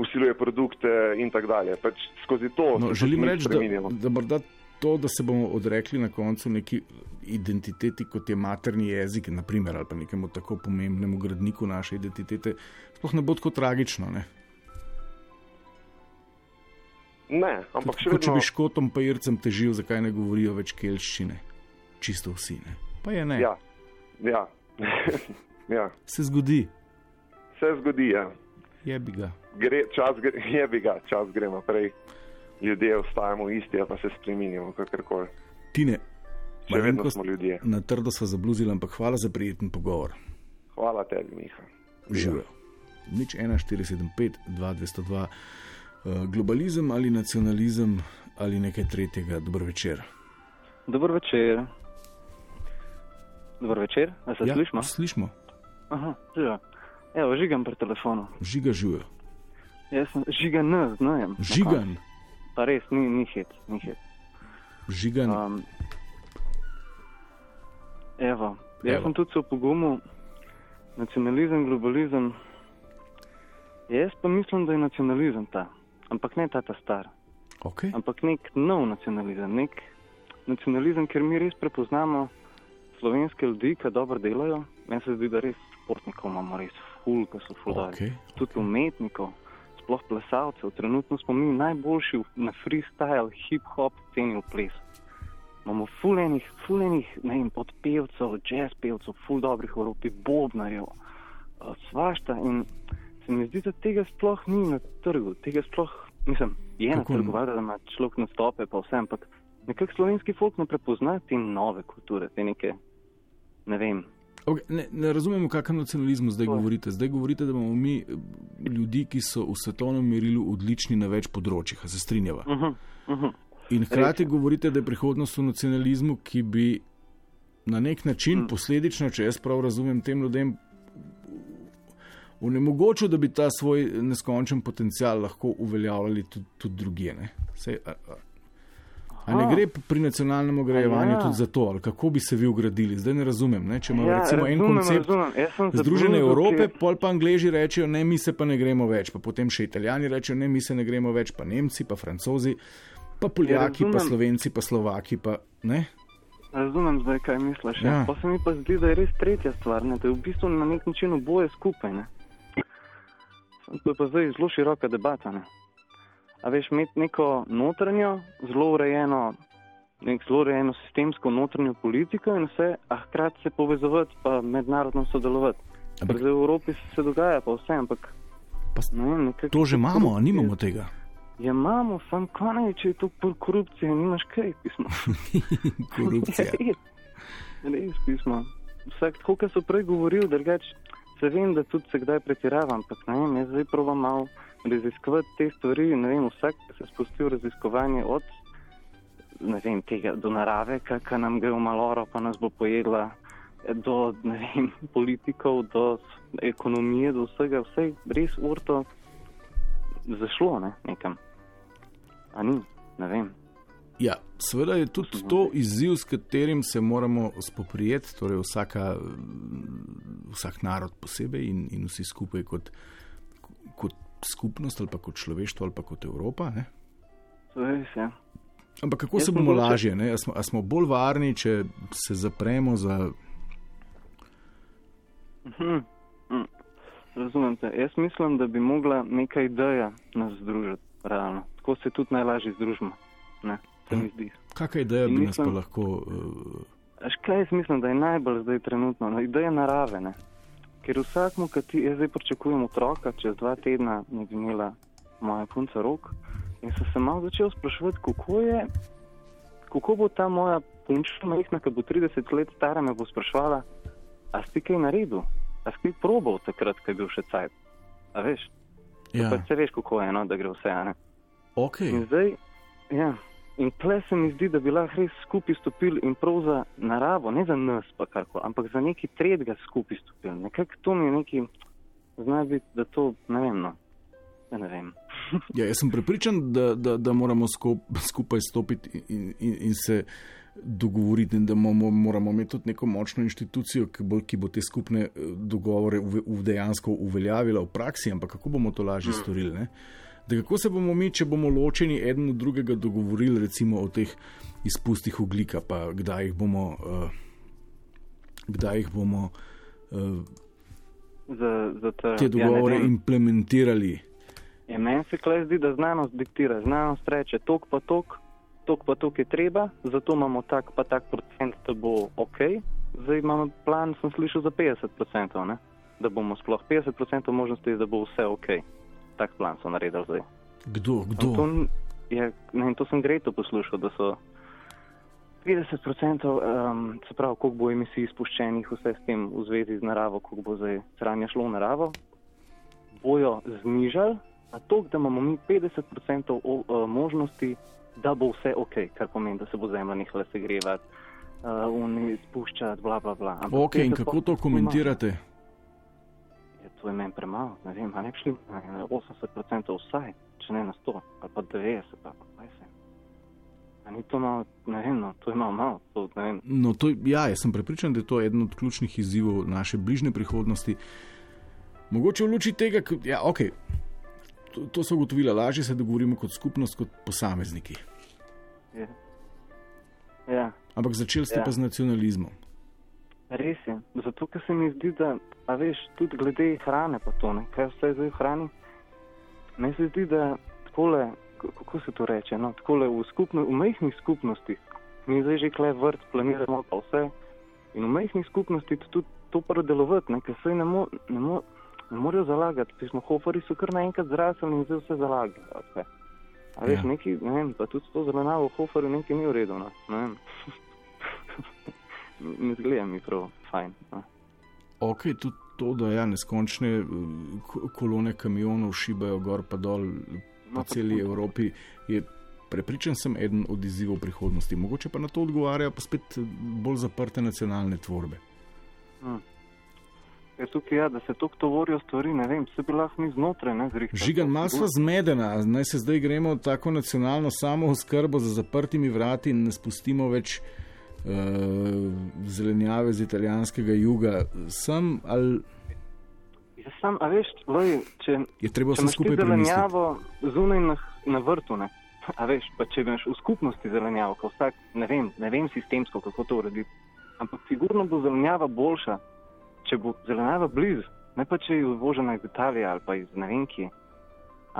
Speaker 8: usiluje produkte in tako dalje. Pač skozi to
Speaker 3: no, želim reči, da, da morda to, da se bomo odrekli na koncu neki identiteti, kot je materni jezik, naprimer, ali pa nekemu tako pomembnemu gradniku naše identitete, sploh ne bo tako tragično. Ne?
Speaker 8: Ne, ampak še
Speaker 3: Kot če
Speaker 8: vedno.
Speaker 3: bi škotom pa ircem težil, zakaj ne govorijo več kelščine. Čisto vsi. Ne? Pa je ne.
Speaker 8: Ja, ja. *laughs* ja.
Speaker 3: Se zgodi,
Speaker 8: Se zgodi, ja.
Speaker 3: je bi ga.
Speaker 8: Gre, čas gre, je bi ga, čas gre naprej. Ljudje ostajamo isti, pa se spremenjamo, kakorkoli.
Speaker 3: Tine,
Speaker 8: Še vedno smo ljudje.
Speaker 3: na trdo smo zabluzili, ampak hvala za prijeten pogovor.
Speaker 8: Hvala tebi, Miha.
Speaker 3: Živijo. Nič 1475, 2202. Uh, globalizem ali nacionalizem ali nekaj tretjega. Dober večer.
Speaker 9: Dobro večer. Dobro večer, a se ja, slišimo?
Speaker 3: Slišmo,
Speaker 9: Aha, žiga. Evo, žigam pri telefonu.
Speaker 3: žiga živijo.
Speaker 9: Jaz sem žigan, ne znam.
Speaker 3: Žigan,
Speaker 9: Pa res, ni, ni hit, ni hit.
Speaker 3: žigan.
Speaker 9: Um, evo, jaz
Speaker 3: Evo.
Speaker 9: sem tudi se opogumil, nacionalizem, globalizem. Jaz pa mislim, da je nacionalizem ta, ampak ne ta, ta star,
Speaker 3: Okay.
Speaker 9: ampak nek nov nacionalizem, nek nacionalizem, ker mi res prepoznamo slovenske ljudi, ki dobro delajo. Meni se zdi, da res športnikov imamo res ful, ki so ful dobri.
Speaker 3: Okay.
Speaker 9: Tudi umetnikov, sploh plesalcev. Trenutno smo mi najboljši na freestyle, hip-hop sceni v plesu. Imamo fulejnih, fulejnih, ne vem, podpevcev, jazz pevcev, ful dobrih v Evropi, bobnarjev, eh, svašta. In se mi zdi, da tega sploh ni na trgu, tega sploh, mislim, je
Speaker 3: Kako
Speaker 9: na trgu, valjda, da ima človek nastope, pa vse, ampak nekako slovenski folk ne prepozna te nove kulture, te neke, ne vem.
Speaker 3: Okay, ne, ne razumemo, o kakšnem nacionalizmu zdaj govorite. Zdaj govorite, da imamo mi eh, ljudi, ki so v svetovnem merilu odlični na več področjih, se strinjava.
Speaker 9: Uh -huh, uh -huh.
Speaker 3: In hkrati
Speaker 9: je.
Speaker 3: govorite, da je prihodnost v nacionalizmu, ki bi na nek način,
Speaker 9: Mm.
Speaker 3: posledično, če jaz prav razumem, tem ljudem onemogočil, da bi ta svoj neskončen potencial lahko uveljavljali tudi, tudi drugje. Sej, a, a, a ne gre pri nacionalnem ograjevanju
Speaker 9: ja.
Speaker 3: tudi za to, ali kako bi se vi ugradili? Zdaj ne razumem. Ne? Če imamo
Speaker 9: Ja,
Speaker 3: recimo en
Speaker 9: razumem,
Speaker 3: koncept.
Speaker 9: razumem.
Speaker 3: Združene Evrope,
Speaker 9: ker-
Speaker 3: pol pa Angleži rečejo, ne, mi se pa ne gremo več, pa potem še Italijani rečejo, ne, mi se ne gremo več, pa Nemci, pa Francozi, pa Poljaki, pa
Speaker 9: razumem.
Speaker 3: Slovenci, pa Slovaki, pa ne.
Speaker 9: Razumem zdaj, kaj misliš.
Speaker 3: Ja.
Speaker 9: Ja. Pa se mi pa zdi, da je res tretja stvar, ne? da je v bistvu na nek način oboje skupaj. Ne? To je pa zdaj zelo široka debata. Ne? A veš, imeti neko notranjo, zelo urejeno, nek zelo urejeno sistemsko notranjo politiko in vse, a hkrati se povezovati pa mednarodno sodelovati.
Speaker 3: Ampak-
Speaker 9: zdaj v Evropi se dogaja pa vse, ampak
Speaker 3: Pa
Speaker 9: Ne vem, nekako
Speaker 3: To že imamo, a nimamo tega.
Speaker 9: Ja, imamo, sam konaj, če je to pol korupcije, nimaš kaj, pismo. *laughs*
Speaker 3: Korupcija.
Speaker 9: Ja, *laughs* res, res pismo. Vsak, tako kot so prej govorili, drugač se vem, da tudi se kdaj pretiravam, ampak ne vem, jaz zdaj provam malo raziskovati te stvari, vem, vsak se spusti v raziskovanje od, vem, tega do narave, kakor nam gre v maloro, pa nas bo pojedla, do, vem, *laughs* politikov, do ekonomije, do vsega, vse res urto zašlo, ne, nekam. A ni, ne vem.
Speaker 3: Ja, seveda je tudi to izziv, s katerim se moramo spoprijeti, torej vsaka, vsak narod posebej in, in vsi skupaj kot, kot skupnost ali pa kot človeštvo ali pa kot Evropa. Ne?
Speaker 9: Ja.
Speaker 3: Ampak kako
Speaker 9: Jaz
Speaker 3: se bomo
Speaker 9: mogoče-
Speaker 3: lažje, a smo, a smo bolj varni, če se zapremo za.
Speaker 9: Mhm. Mm. Razumem te. Jaz mislim, da bi mogla neka ideja nas združiti, realno. Tako se tudi najlažje združimo. Ne, se mi zdi.
Speaker 3: Kakšna ideja bi
Speaker 9: In
Speaker 3: nas pa
Speaker 9: mislim-
Speaker 3: lahko. Uh,
Speaker 9: Až kaj jaz mislim, da je najbolj zdaj trenutno? No, ideja narave. Ne? Ker vsakmu, ki ti, jaz zdaj pričakujem otroka, čez dva tedna ne bi imela moja punca rok. In sem se malo začel spraševati, kako je, kako bo ta moja punčka, majhna, ki bo 30 let stara, me bo sprašvala, a si kaj naredil, a si ti probal takrat, ko je bil še cajt. A veš?
Speaker 3: ja,
Speaker 9: Pa se veš, kako je, no, da gre vse, a ne?
Speaker 3: ok.
Speaker 9: In zdaj, ja, in tle se mi zdi, da bi lahko res skupaj stopili in prav za naravo, ne za nas, pa karkoli, ampak za neki tretjega skupaj stopili. Nekako to mi je neki, zna biti, da to, ne vem, no, ja, ne vem. *laughs*
Speaker 3: Ja, jaz sem prepričan, da, da, da moramo skup, skupaj stopiti in, in, in se dogovoriti, in da moramo, moramo imeti tudi neko močno inštitucijo, ki bo, ki bo te skupne eh, dogovore uve, v dejansko uveljavila v praksi. Ampak kako bomo to lažje storili? Ne? Da kako se bomo mi, če bomo ločeni eden od drugega, dogovorili recimo o teh izpustih oglika, pa kdaj jih bomo, uh, kdaj jih bomo uh,
Speaker 9: Za, za ta,
Speaker 3: te dogovore
Speaker 9: ja, ne vem.
Speaker 3: implementirali.
Speaker 9: Ja, meni se klej zdi, da znanost diktira. Znanost reče, tok pa tok, tok pa tok je treba, zato imamo tak pa tak procent, da bo ok. Zdaj imamo plan, sem slišal, za 50%, ne? da bomo sploh 50% možnosti, da bo vse ok. Tak plan so naredili zdaj.
Speaker 3: Kdo? Kdo?
Speaker 9: To, je, ne, to sem greto poslušal, da so 50%, um, se pravi, koliko bo emisij izpuščenih, vse s tem v zvezi z naravo, koliko bo zdaj sranje šlo v naravo, bojo znižali, a to, da imamo mi 50% o, uh, možnosti, da bo vse ok, kar pomeni, da se bo zemlja nehala segrevati, uh, uni spuščati, bla bla bla. Ampak
Speaker 3: Ok, in
Speaker 9: 50%
Speaker 3: kako to komentirate?
Speaker 9: Je to je meni premalo, ne vem, a ne bi šli na 80% vsaj, če ne na 100 ali pa 90 ali pa 20. A ni to malo, ne vem, no, to je malo malo, to ne vem.
Speaker 3: No, to, ja, jaz sem prepričan, da je to eden od ključnih izzivov naše bližnje prihodnosti. Mogoče v luči tega, da ja, okay, to, to so ugotovila, lažje se dogovorimo kot skupnost, kot posamezniki.
Speaker 9: Je. Ja,
Speaker 3: Ampak začeli ste
Speaker 9: Ja.
Speaker 3: pa z nacionalizmom.
Speaker 9: Res je. Zato, ker se mi zdi, da, a veš, tudi glede hrane pa to, ne, kaj vse zdaj hrani. Meni se zdi, da takole, kako se to reče, no, takole v, skupno, v majhnih skupnostih, mi zdaj že kle vrt planiramo pa vse, in v majhnih skupnostih tudi to predelovati, ne, ker se ne, mo, ne, mo, ne morejo zalagati. Pismo hofari so kar naenkrat zrasli in zdaj vse zalagajo. Vse. A veš,
Speaker 3: Ja.
Speaker 9: neki, ne vem, pa tudi to zelenavo v hofarju nekaj ni v redu, no, ne vem. *laughs* ne zgleda mi prav fajn. No.
Speaker 3: Ok, tudi to, da ja, neskončne eh, ko- kolone kamionov šibajo gor pa dol po
Speaker 9: No,
Speaker 3: celi. Evropi, je prepričan sem eden od izzivov prihodnosti. Mogoče pa na to odgovarjajo pa spet eh, bolj zaprte nacionalne tvorbe.
Speaker 9: Hm. Jaz tukaj, ja, da se to tovorijo stvari, ne vem, se bi lahko mi znotraj, ne zrihtali.
Speaker 3: Žigan, malo sva zmedena, naj se zdaj gremo tako nacionalno samo oskrbo za zaprtimi vrati in ne spustimo več zelenjave z italijanskega juga. Sem ali
Speaker 9: Ja, sam, a veš, loj, če,
Speaker 3: je treba vse skupaj premisliti?
Speaker 9: zelenjavo zunaj na, na vrtu, ne, a veš, pa če imaš v skupnosti zelenjavo, ko vsak, ne vem, ne vem sistemsko, kako to urediti, ampak sigurno bo zelenjava boljša, če bo zelenjava blizu, ne pa če je uvožena iz Italije ali pa iz ne vem kje.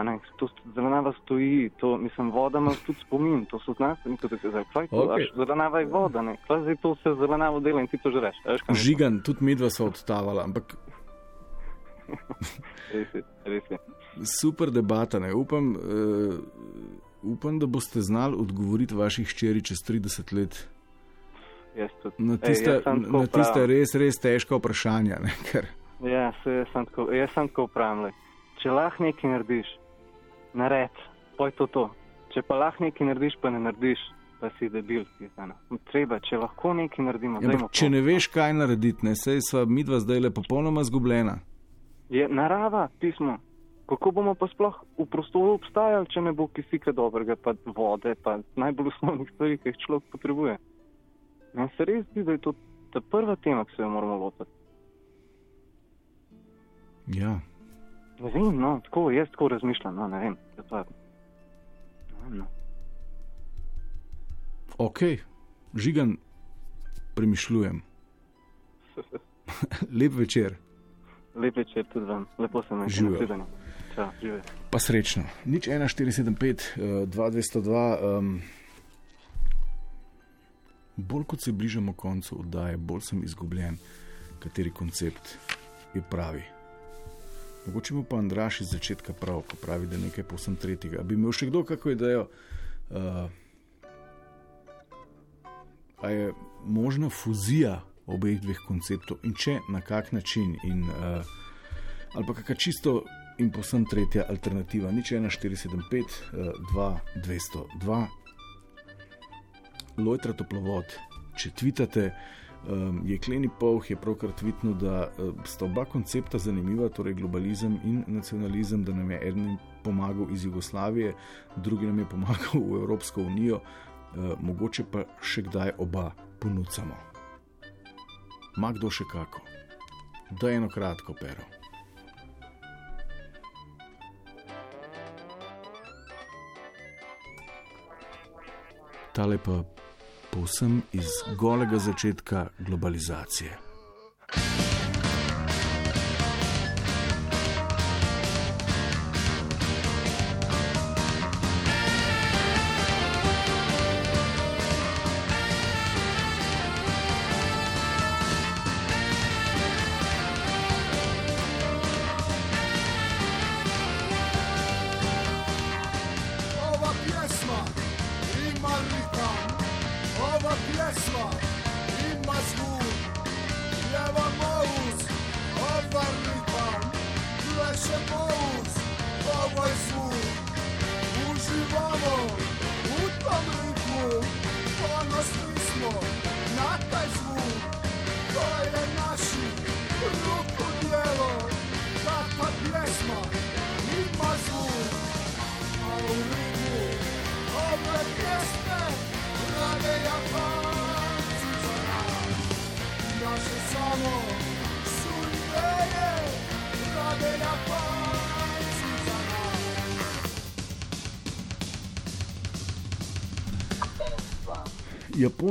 Speaker 9: Ne, to st- zelenjava stoji, to, mislim, voda ima tudi spomin, to so znanstveniki. Kaj je to?
Speaker 3: Okej.
Speaker 9: Okay. Zelenjava je voda, ne, kaj zdaj to se zelenjavo dela in ti to kaj mislim?
Speaker 3: Žigan, tudi medva so odtavala, ampak *laughs*
Speaker 9: res je, res je.
Speaker 3: Super debata. Ne? Upam, uh, upam, da boste znali odgovoriti vaši hčeri čez 30 let na
Speaker 9: Ej,
Speaker 3: tiste,
Speaker 9: tako
Speaker 3: na tiste res, res težka vprašanja. Ne? Ker,
Speaker 9: Ja, se jaz sem tako, jaz sem tako pravim. Če lahko nekaj narediš, nared, poj to to. Če pa lahko nekaj narediš, pa ne narediš, pa si debil. Treba, če lahko nekaj naredimo,
Speaker 3: ja, ampak, če ne veš, kaj narediti, ne sej sva midva zdaj le popolnoma zgubljena.
Speaker 9: Je narava, pismo. Kako bomo pa sploh v prostoru obstajali, če ne bo kisika dobrega, pa vode, pa najbolj osnovnih stvari, ki jih človek potrebuje. Meni se res zdi, da je to ta prva tema, ki se jo moramo lotiti.
Speaker 3: Ja.
Speaker 9: Ne vem, no, tako, jaz tako razmišljam, no, ne vem. Pa, ne vem, no.
Speaker 3: Ok, žigan, premišljujem. *laughs* Lep večer,
Speaker 9: Lep večer tudi vam, lepo se mi
Speaker 3: Živjo.
Speaker 9: zdi. Čau, žive.
Speaker 3: pa srečno. Nič 1475, uh, 2202. Um, bolj kot se bližamo koncu oddaje, bolj sem izgubljen, kateri koncept je pravi. Mogoče mu pa Andraš iz začetka prav, ko pravi, da je nekaj povsem tretjega. Bi imel še kdo kako idejo? Uh, a je možna fuzija obeh dveh konceptov in če na kak način, in, uh, ali pa kakšna čisto in povsem tretja alternativa, nič 1475, uh, 2, 202, Lojtra toplovod, če tvitate. Um, Jekleni Povh je pravkar tvitnil, da uh, sta oba koncepta zanimiva, torej globalizem in nacionalizem, da nam je eden pomagal iz Jugoslavije, drugi nam je pomagal v Evropsko unijo, uh, mogoče pa še kdaj oba ponudimo. Ma kdo še kako? Da eno kratko pero. Tale pa povsem iz golega začetka globalizacije.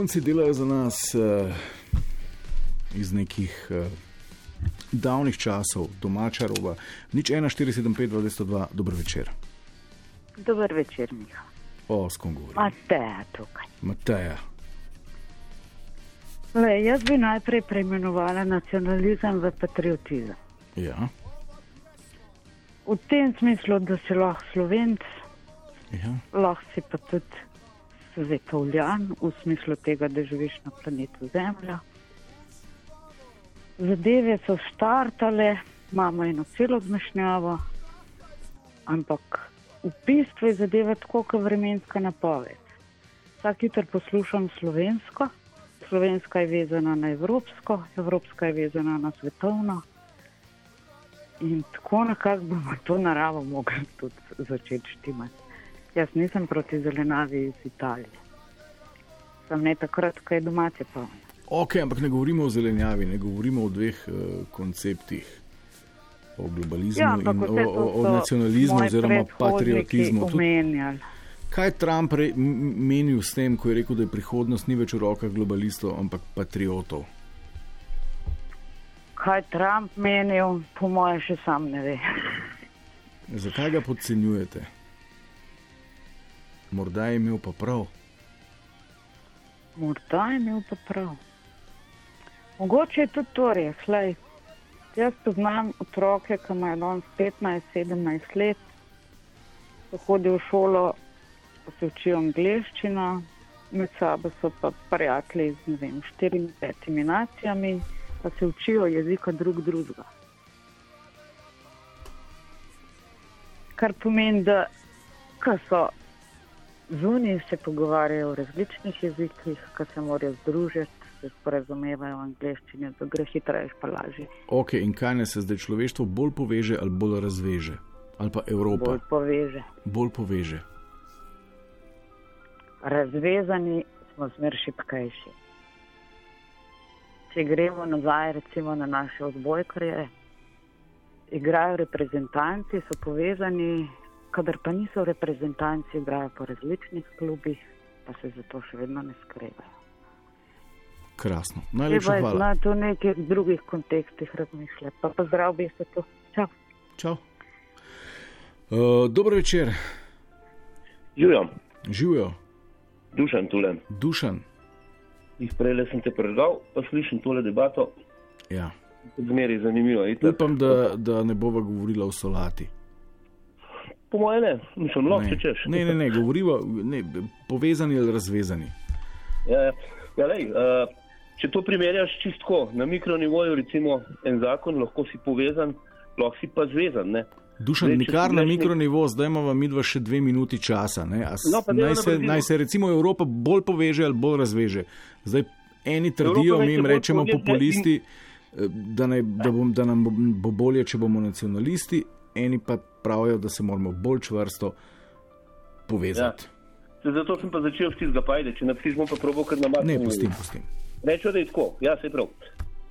Speaker 3: Japonci delajo za nas uh, iz nekih uh, davnih časov, domača roba. Nič 1475, 202, dober večer.
Speaker 10: Dober večer, Miha.
Speaker 3: O, s kom govorim?
Speaker 10: Mateja tukaj.
Speaker 3: Mateja.
Speaker 10: Le, jaz bi najprej preimenovala nacionalizem v patriotizem.
Speaker 3: Ja,
Speaker 10: V tem smislu, da si lahko slovenc,
Speaker 3: ja.
Speaker 10: lahko si pa tudi svetovljan, v smislu tega, da živiš na planetu Zemlja. Zadeve so štartale, imamo eno celo zmešnjavo, ampak v bistvu je zadeva tako, kot vremenska napoved. Vsak jutr poslušam slovensko, slovenska je vezana na evropsko, evropska je vezana na svetovno. In tako nekako bomo to naravo mogli tudi začeti štimati. Jaz nisem proti zelenavi iz Italije. Sem ne takrat, ko je domače polno.
Speaker 3: Ok, ampak ne govorimo o zelenjavi, ne govorimo o dveh uh, konceptih. O globalizmu
Speaker 10: Ja,
Speaker 3: in o, o, o nacionalizmu oziroma patriotizmu.
Speaker 10: Omenjali.
Speaker 3: kaj je Trump re, menil s tem, ko je rekel, da je prihodnost ni več v rokah globalistov, ampak patriotov?
Speaker 10: Kaj Trump menil, po mojem, še sam ne ve.
Speaker 3: Zakaj ga podcenjujete? Morda je imel pa prav.
Speaker 10: Morda je imel pa prav. Mogoče je tudi to res. Lej. Jaz poznam otroke, ki imajo danes 15-17 let, ko hodijo v šolo, pa se učijo angliščino, med sabo so pa prijatelji z vem, štirimi, petimi nacijami, pa se učijo jezika drug drugega. Kar pomeni, da so zunaj, se pogovarjajo v različnih jezikih, ko se morajo združiti, se sporazumevajo v angliščini, da gre hitreje, pa lažje.
Speaker 3: Ok, in kaj ne se zdaj človeštvo bolj poveže ali bolj razveže? Ali pa Evropa
Speaker 10: Bolj poveže.
Speaker 3: bolj poveže?
Speaker 10: razvezani smo zmer šipkejši. Če gremo nazaj, recimo na naše odbojkarje, igrajo reprezentanci, so povezani, kadar pa niso reprezentanci, igrajo po različnih klubih, pa se zato še vedno ne skregajo.
Speaker 3: Krasno. Najlepša
Speaker 10: je
Speaker 3: hvala.
Speaker 10: znati v nekih drugih kontekstih razmišljati. Pa pozdrav bi se to. Čau.
Speaker 3: Čau. Uh, dober večer,
Speaker 11: Živim,
Speaker 3: živijo,
Speaker 11: dušan tule.
Speaker 3: dušan.
Speaker 11: Jih prej sem te predal, pa slišim tole debato.
Speaker 3: Ja.
Speaker 11: Zmeri zanimivo. itak.
Speaker 3: Upam, da, da ne bova govorila o solati.
Speaker 11: Po mojem ne, nisem lahko, če češ.
Speaker 3: ne, ne, ne, govoriva ne, povezani ali razvezani.
Speaker 11: Ja, ja. Ja, lej, uh, če to primerjaš čistko na mikronivoju, recimo en zakon, lahko si povezan, lahko si pa zvezan. Ne?
Speaker 3: Dušan,
Speaker 11: Zdaj,
Speaker 3: nikar na mikronivo, zdaj imamo mi dva še dve minuti časa. ne.
Speaker 11: No,
Speaker 3: naj,
Speaker 11: na
Speaker 3: se, naj se recimo Evropa bolj poveže ali bolj razveže. Zdaj eni trdijo, mi jim rečemo populisti, eh, da, naj, da, bom, da nam bo- bo bolje, če bomo nacionalisti, eni pa pravijo, da se moramo bolj čvrsto povezati.
Speaker 11: Se Zato sem pa začel s tistega pajde, če napišeš, bom pa probo kar na mačku.
Speaker 3: Ne, pustim, pustim.
Speaker 11: Rečejo, da je tako, ja, se prav.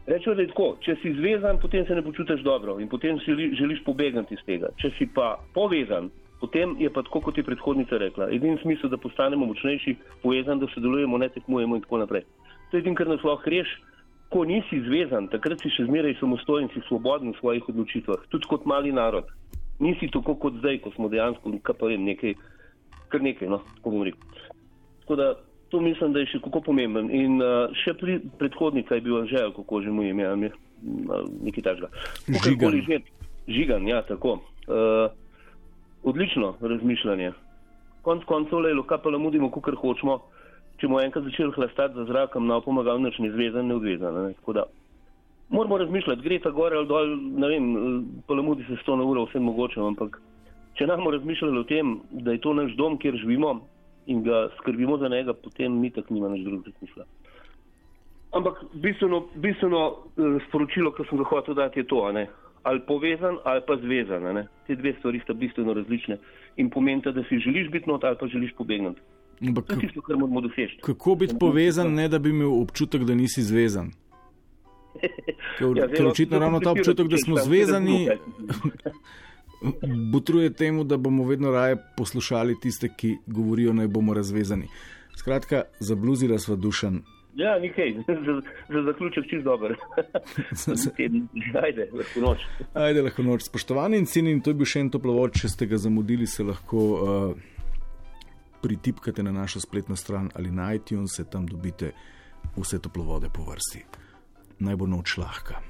Speaker 11: Rečejo, da je tako, če si zvezan, potem se ne počutiš dobro in potem si želi- želiš pobegniti iz tega. Če si pa povezan, potem je pa tako, kot je predhodnica rekla. Edini smisel, da postanemo močnejši, povezan, da sodelujemo, ne tekmujemo in tako naprej. To je edino, kar nas lahko reš. Ko nisi zvezan, takrat si še zmeraj samostojen, si svoboden v svojih odločitvah, tudi kot mali narod. Nisi tako kot zdaj, ko smo dejansko, kaj vem, nekaj, kar nekaj, no, tako bom rekel. Tako da to mislim, da je še kako pomemben. In uh, še pri predhodnika je bil Anžel, kako že mu je ime, ali nekaj takega. Kakorkoli že, Žigan, ja, tako. Uh, odlično razmišljanje. Konc koncev, le, kaj pa lamudimo, kar hočemo. Če bomo enkrat začeli hlastati za zrakom, nam pomagal nič ne zvezan, ne odvezan. Ne? Tako da moramo razmišljati, gre ta gor ali dol, ne vem, pa lamudi se sto na uro, vse mogoče, ampak če nam razmišljali o tem, da je to naš dom, kjer živimo in ga skrbimo za njega, potem mi tako nima nič drugega smisla. Ampak bistveno, bistveno eh, sporočilo, ki sem ga hotel dati, je to, ne? ali povezan ali pa zvezan. ne. Te dve stvari sta bistveno različne in pomenita, da si želiš biti not ali pa želiš pobegniti.
Speaker 3: Ampak
Speaker 11: To je tisto, kar moramo doseči.
Speaker 3: Kako biti povezan, ne da bi imel občutek, da nisi zvezan? Ker,
Speaker 11: Ja,
Speaker 3: ker očitno ravno ta občutek, da smo zvezani, botruje *laughs* temu, da bomo vedno raje poslušali tiste, ki govorijo, naj bomo razvezani. Skratka, zabluzila sva dušan.
Speaker 11: Ja, nikaj, *laughs* za, za zaključek čist dober. *laughs* Ajde, lahko noč.
Speaker 3: Ajde, lahko noč. Spoštovani in cenjeni, to je bil še en toplovod, če ste ga zamudili, se lahko uh, pritipkate na našo spletno stran ali na iTunes, tam dobite vse toplovode po vrsti. Naj bo noč lahka.